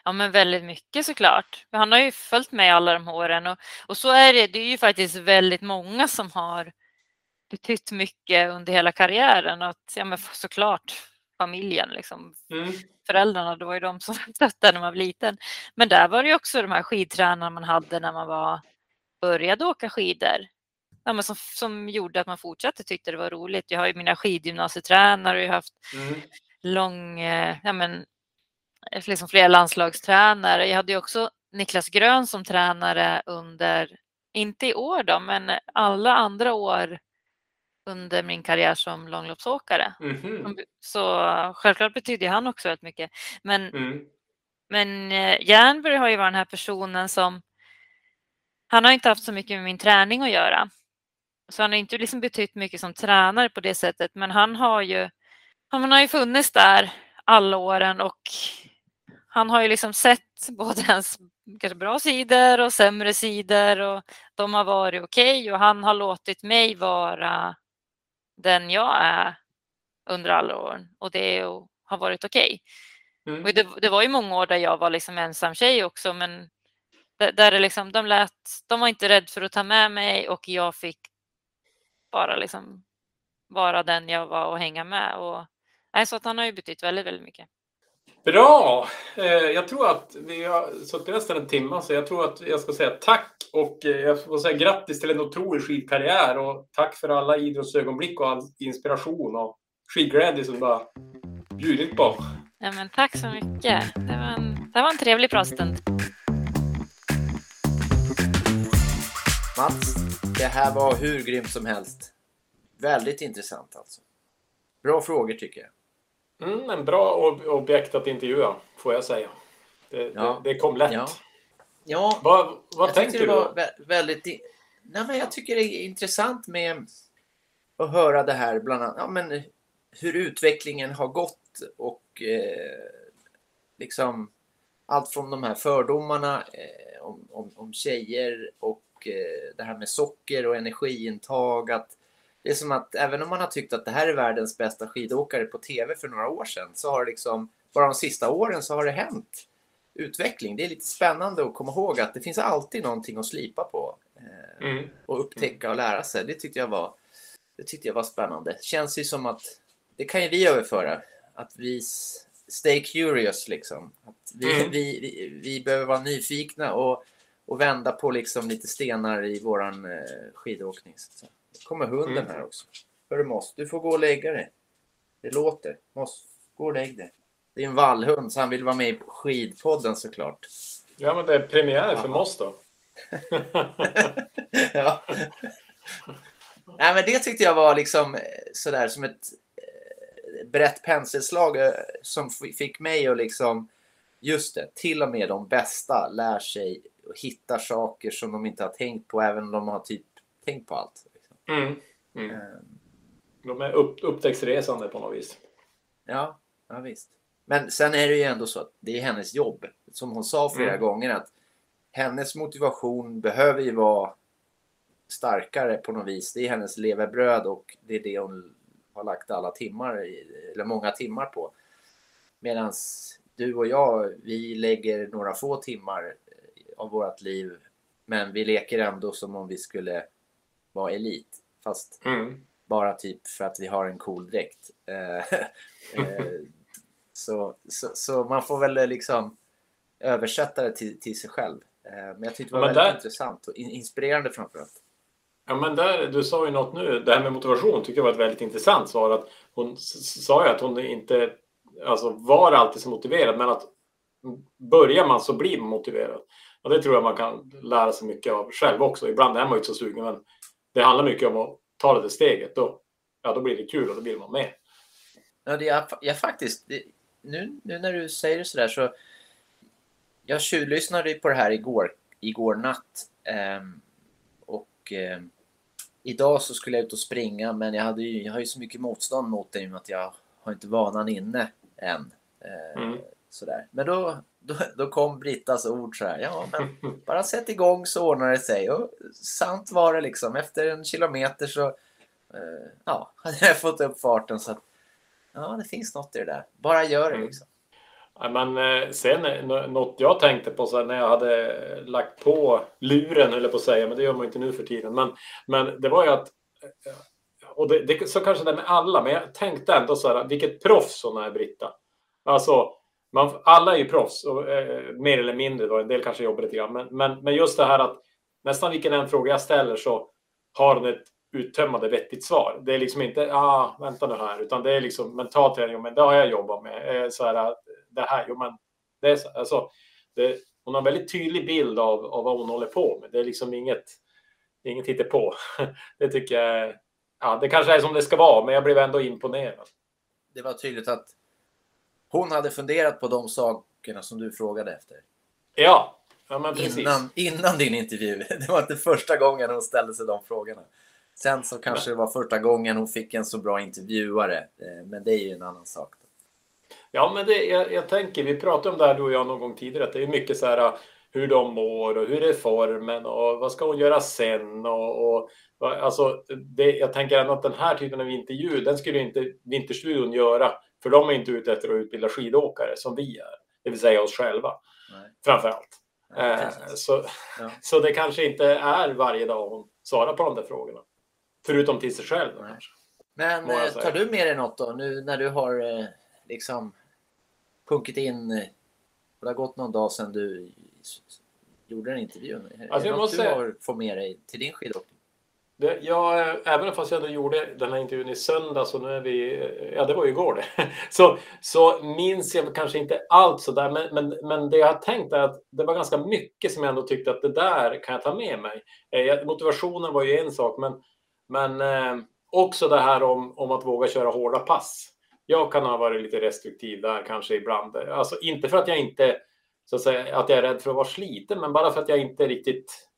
Ja, men väldigt mycket såklart. Han har ju följt med alla de åren och, och så är det. Det är ju faktiskt väldigt många som har betytt mycket under hela karriären och att, ja, men såklart familjen, liksom. Mm. föräldrarna, det var ju de som stöttade när man var liten. Men där var det ju också de här skidtränarna man hade när man var, började åka skidor. Ja, som, som gjorde att man fortsatte tyckte det var roligt. Jag har ju mina skidgymnasietränare och jag har haft mm. lång, eh, ja, men, liksom flera landslagstränare. Jag hade ju också Niklas Grön som tränare under, inte i år då, men alla andra år under min karriär som långloppsåkare. Mm -hmm. Så självklart betyder han också väldigt mycket. Men, mm. men eh, Jernberg har ju varit den här personen som han har inte haft så mycket med min träning att göra. Så han har inte liksom betytt mycket som tränare på det sättet, men han har ju, han har ju funnits där alla åren och han har ju liksom sett både hans kanske bra sidor och sämre sidor och de har varit okej okay och han har låtit mig vara den jag är under alla år och det har varit okej. Okay. Mm. det, det, var ju många år där jag var liksom ensam tjej också men där det liksom, de, lät, de var inte rädda för att ta med mig och jag fick bara liksom vara den jag var och hänga med. Och, nej, så att han har ju betytt väldigt, väldigt mycket. Bra! Eh, jag tror att vi har suttit nästan en timme så jag tror att jag ska säga tack och eh, jag får säga grattis till en otrolig skidkarriär och tack för alla idrottsögonblick och all inspiration och skidglädje som du har bjudit på. Ja, men tack så mycket. Det var en, det var en trevlig pratstund. Mats, det här var hur grymt som helst. Väldigt intressant alltså. Bra frågor tycker jag. Mm, en bra objekt att intervjua, får jag säga. Det, ja. det, det kom lätt. Ja, ja vad, vad tänkte du? Var väldigt, nej, men jag tycker det är intressant med att höra det här, bland annat ja, men hur utvecklingen har gått och eh, liksom allt från de här fördomarna eh, om, om, om tjejer och eh, det här med socker och energiintag. Att det är som att även om man har tyckt att det här är världens bästa skidåkare på tv för några år sedan så har det liksom bara de sista åren så har det hänt utveckling. Det är lite spännande att komma ihåg att det finns alltid någonting att slipa på eh, mm. och upptäcka och lära sig. Det tyckte jag var, det tyckte jag var spännande. Känns ju som att det kan ju vi överföra. Att vi stay curious liksom. Att vi, mm. vi, vi, vi behöver vara nyfikna och och vända på liksom lite stenar i våran eh, skidåkning. Så, kommer hunden Mm. här också. Hörru Moss, du får gå och lägga dig. Det låter. Moss, gå och lägg dig. Det är en vallhund så han vill vara med i skidpodden såklart. Ja, men det är premiär för. Moss då. ja. Nej, men det tyckte jag var liksom eh, sådär som ett eh, brett penselslag eh, som fick mig att liksom just det, till och med de bästa lär sig och hittar saker som de inte har tänkt på även om de har typ tänkt på allt. Mm. Mm. Eh, De är upp, upptäcktsresande på något vis. Ja, ja, visst. Men sen är det ju ändå så att det är hennes jobb. Som hon sa flera Mm. gånger att hennes motivation behöver ju vara starkare på något vis. Det är hennes levebröd och det är det hon har lagt alla timmar, i, eller många timmar på. Medan du och jag, vi lägger några få timmar av vårt liv men vi leker ändå som om vi skulle vara elit. Fast Mm. bara typ för att vi har en cool dräkt. Eh, eh, så, så, så man får väl liksom översätta det till, till sig själv. Eh, men jag tyckte det var väldigt där- intressant och in, inspirerande framförallt. Ja, men där, du sa ju något nu. Det här med motivation tycker jag var ett väldigt intressant svar. Att hon sa ju att hon inte alltså, var alltid så motiverad, men att börjar man så blir man motiverad. Och det tror jag man kan lära sig mycket av själv också. Ibland är man ju inte så sugen, men det handlar mycket om att ta det där steget. Då, ja, då blir det kul och då vill man med. Ja, det, jag, jag faktiskt, det, nu, nu när du säger det sådär så jag tjuvlyssnade ju på det här igår, igår natt. ehm, och ehm, idag så skulle jag ut och springa men jag, hade ju, jag har ju så mycket motstånd mot det i och med att jag har inte vanan inne än. Eh, Mm. sådär. Men då, då, då kom Brittas ord så här. Ja, men bara sätt igång så ordnar det sig. Och sant var det liksom. Efter en kilometer så eh, ja, hade jag fått upp farten. Så att, ja, det finns något i det där. Bara gör det Mm. liksom. Ja, men eh, sen eh, nå- något jag tänkte på så här, när jag hade lagt på luren, eller på att säga, men det gör man inte nu för tiden. Men, men det var ju att, eh, och det, det, så kanske det är med alla, men jag tänkte ändå så här, vilket proffs hon är Britta. Alltså, man, alla är ju proffs, och, eh, mer eller mindre då, en del kanske jobbar lite grann. Men, men, men just det här att nästan vilken en fråga jag ställer så har hon ett uttömmande vettigt svar. Det är liksom inte, ah, vänta nu här, utan det är liksom mental träning, men det har jag jobbat med. Eh, så här, ah, det här, jo men det är så, alltså, det, hon har en väldigt tydlig bild av, av vad hon håller på med. Det är liksom inget, inget hittepå. Det tycker jag, ja det kanske är som det ska vara, men jag blev ändå imponerad. Det var tydligt att hon hade funderat på de sakerna som du frågade efter. Ja, ja men precis. Innan, innan din intervju. Det var inte första gången hon ställde sig de frågorna. Sen så kanske det var första gången hon fick en så bra intervjuare. Eh, Men det är ju en annan sak. Ja, men det, jag, jag tänker, vi pratade om det här du och jag någon gång tidigare, att det är mycket så här hur de mår och hur är formen och vad ska hon göra sen och, och alltså, det, jag tänker att den här typen av intervju, den skulle inte Vinterstudion göra, för de är inte ute efter att utbilda skidåkare som vi är, det vill säga oss själva Nej. framför allt. Nej, Eh, så, Ja. så det kanske inte är varje dag hon svarar på de där frågorna. Förutom till sig själv. Kanske. Men eh, tar du med dig något då nu när du har eh, liksom punkit in eh, det har gått någon dag sedan du gjorde den intervjun. Är Alltså, det jag något måste du har fått med dig till din skidåkning? Det, ja, även fast jag då gjorde den här intervjun i söndags och nu är vi, ja det var ju igår det, så, så minns jag kanske inte allt sådär. Men, men, men det jag har tänkt är att det var ganska mycket som jag ändå tyckte att det där kan jag ta med mig. Eh, motivationen var ju en sak, men, men eh, också det här om, om att våga köra hårda pass. Jag kan ha varit lite restriktiv där kanske ibland. Alltså inte för att jag inte, så att säga, att jag är rädd för att vara sliten, men bara för att jag inte riktigt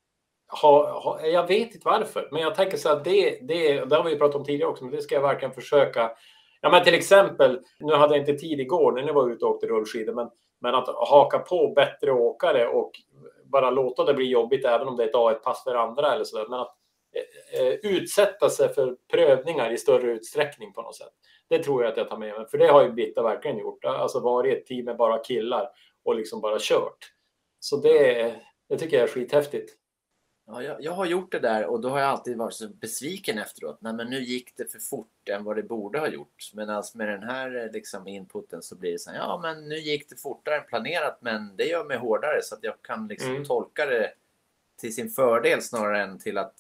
ha, ha, jag vet inte varför, men jag tänker så att det, det, det har vi ju pratat om tidigare också, men det ska jag verkligen försöka. Ja, men till exempel, nu hade jag inte tid igår när jag var ute och åkte rullskidor, men, men att haka på bättre åkare och bara låta det bli jobbigt, även om det är ett A1-pass för andra eller så där, men att eh, eh, utsätta sig för prövningar i större utsträckning på något sätt. Det tror jag att jag tar med mig, för det har ju Britta verkligen gjort. Alltså varit ett team med bara killar och liksom bara kört. Så det, det tycker jag är skithäftigt. Ja, jag, jag har gjort det där och då har jag alltid varit så besviken efteråt. Nej, men nu gick det för fort än vad det borde ha gjort. Men alltså med den här eh, liksom, inputen så blir det så här, ja men nu gick det fortare än planerat men det gör mig hårdare så att jag kan liksom Mm. tolka det till sin fördel snarare än till att,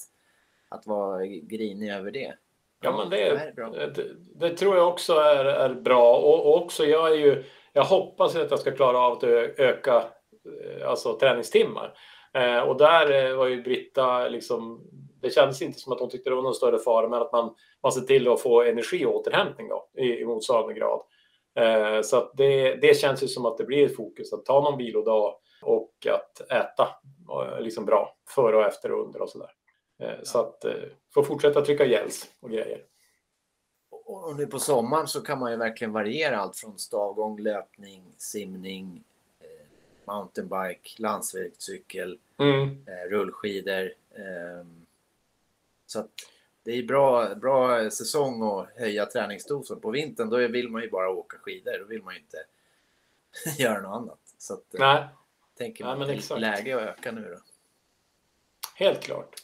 att vara grinig över det. Ja, men det, är bra. det, det tror jag också är, är bra. Och, och också jag är ju, jag hoppas att jag ska klara av att öka eh, alltså, träningstimmar. Eh, och där eh, var ju Britta liksom, det kändes inte som att hon tyckte det var någon större fara, men att man, man ser till att få energi och återhämtning då, i, i motsvarande grad. Eh, så det, det känns ju som att det blir ett fokus att ta någon vilodag och att äta liksom bra före och efter och under och sådär. Så att få fortsätta trycka gels och grejer. Och nu på sommaren så kan man ju verkligen variera allt från stavgång, löpning, simning, mountainbike, landsvägscykel, Mm. eh, rullskidor. ehm. Så att det är bra, bra säsong att höja träningsdosen. På vintern då vill man ju bara åka skidor. Då vill man ju inte göra något annat. Så att, eh, Nej, tänker Nej, man men det är läge att öka nu då. helt klart.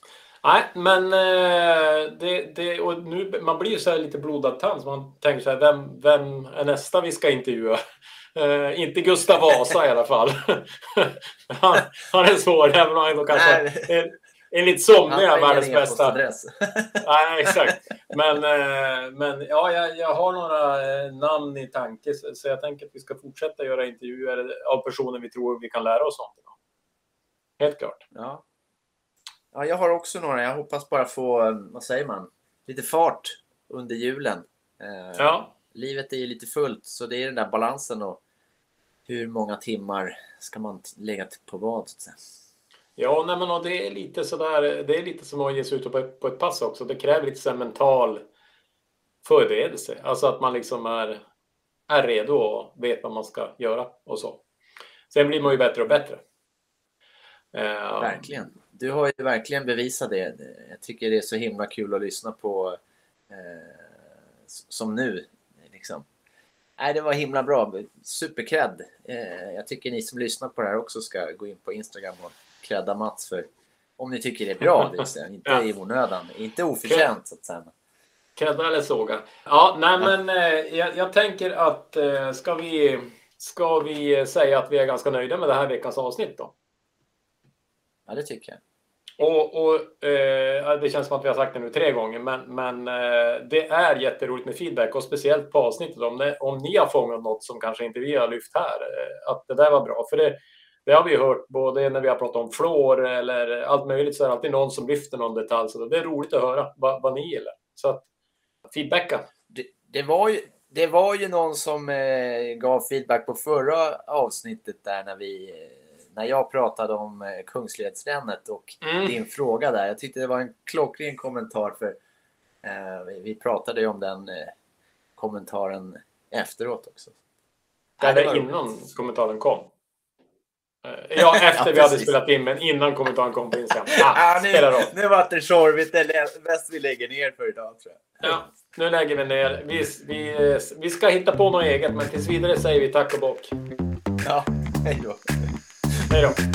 Nej, men eh, det, det, och nu, man blir ju så här lite blodad tand. så Man tänker så här, vem, vem är nästa vi ska intervjua? Eh, inte Gustav Vasa i alla fall. han, han är svår, även om han kanske är Han har ingen världens bästa. Nej, exakt. Men, eh, men ja, jag, jag har några eh, namn i tanke, så, så jag tänker att vi ska fortsätta göra intervjuer av personer vi tror vi kan lära oss någonting av. Helt klart. Ja. ja, jag har också några. Jag hoppas bara få, vad säger man, lite fart under julen. Eh, Ja, Livet är ju lite fullt, så det är den där balansen och hur många timmar ska man lägga på vad? Så ja nej, men det är lite sådär, det är lite som att ge sig ut på ett, på ett pass också. Det kräver lite så mental förberedelse. Alltså att man liksom är, är redo och vet vad man ska göra och så. Sen blir man ju bättre och bättre. Eh, Verkligen. Du har ju verkligen bevisat det. Jag tycker det är så himla kul att lyssna på eh, som nu. Liksom. Nej, det var himla bra. Supercred. Eh, jag tycker ni som lyssnar på det här också ska gå in på Instagram och credda Mats för om ni tycker det är bra. Det vill säga. Inte Ja. i onödan. Inte oförtjänt så att säga. Krädda eller såga? Ja, nej men eh, jag, jag tänker att eh, ska, vi, ska vi säga att vi är ganska nöjda med det här veckans avsnitt då? Ja, det tycker jag. Och, och eh, det känns som att vi har sagt det nu tre gånger, men, men eh, det är jätteroligt med feedback och speciellt på avsnittet om, det, om ni har fångat något som kanske inte vi har lyft här, eh, att det där var bra. För det, det har vi hört både när vi har pratat om flår eller allt möjligt så är det alltid någon som lyfter någon detalj. Så det är roligt att höra vad, vad ni gillar. Så att feedbacka. Det, det, var ju, det var ju någon som eh, gav feedback på förra avsnittet där när vi eh, när jag pratade om eh, Kungsledsrännet och Mm. din fråga där. Jag tyckte det var en klockren kommentar för eh, vi, pratade ju om den eh, kommentaren efteråt också. Ja, det var innan roligt. kommentaren kom. Eh, Ja, efter Ja, vi hade spelat in, men innan kommentaren kom på Instagram. Ah, roll. nu, nu vart det tjorvigt. Det är bäst vi lägger ner för idag tror jag. Ja, nu lägger vi ner. Vi, vi, vi ska hitta på något eget, men tills vidare säger vi tack och bock. Ja, hej då. Hej då.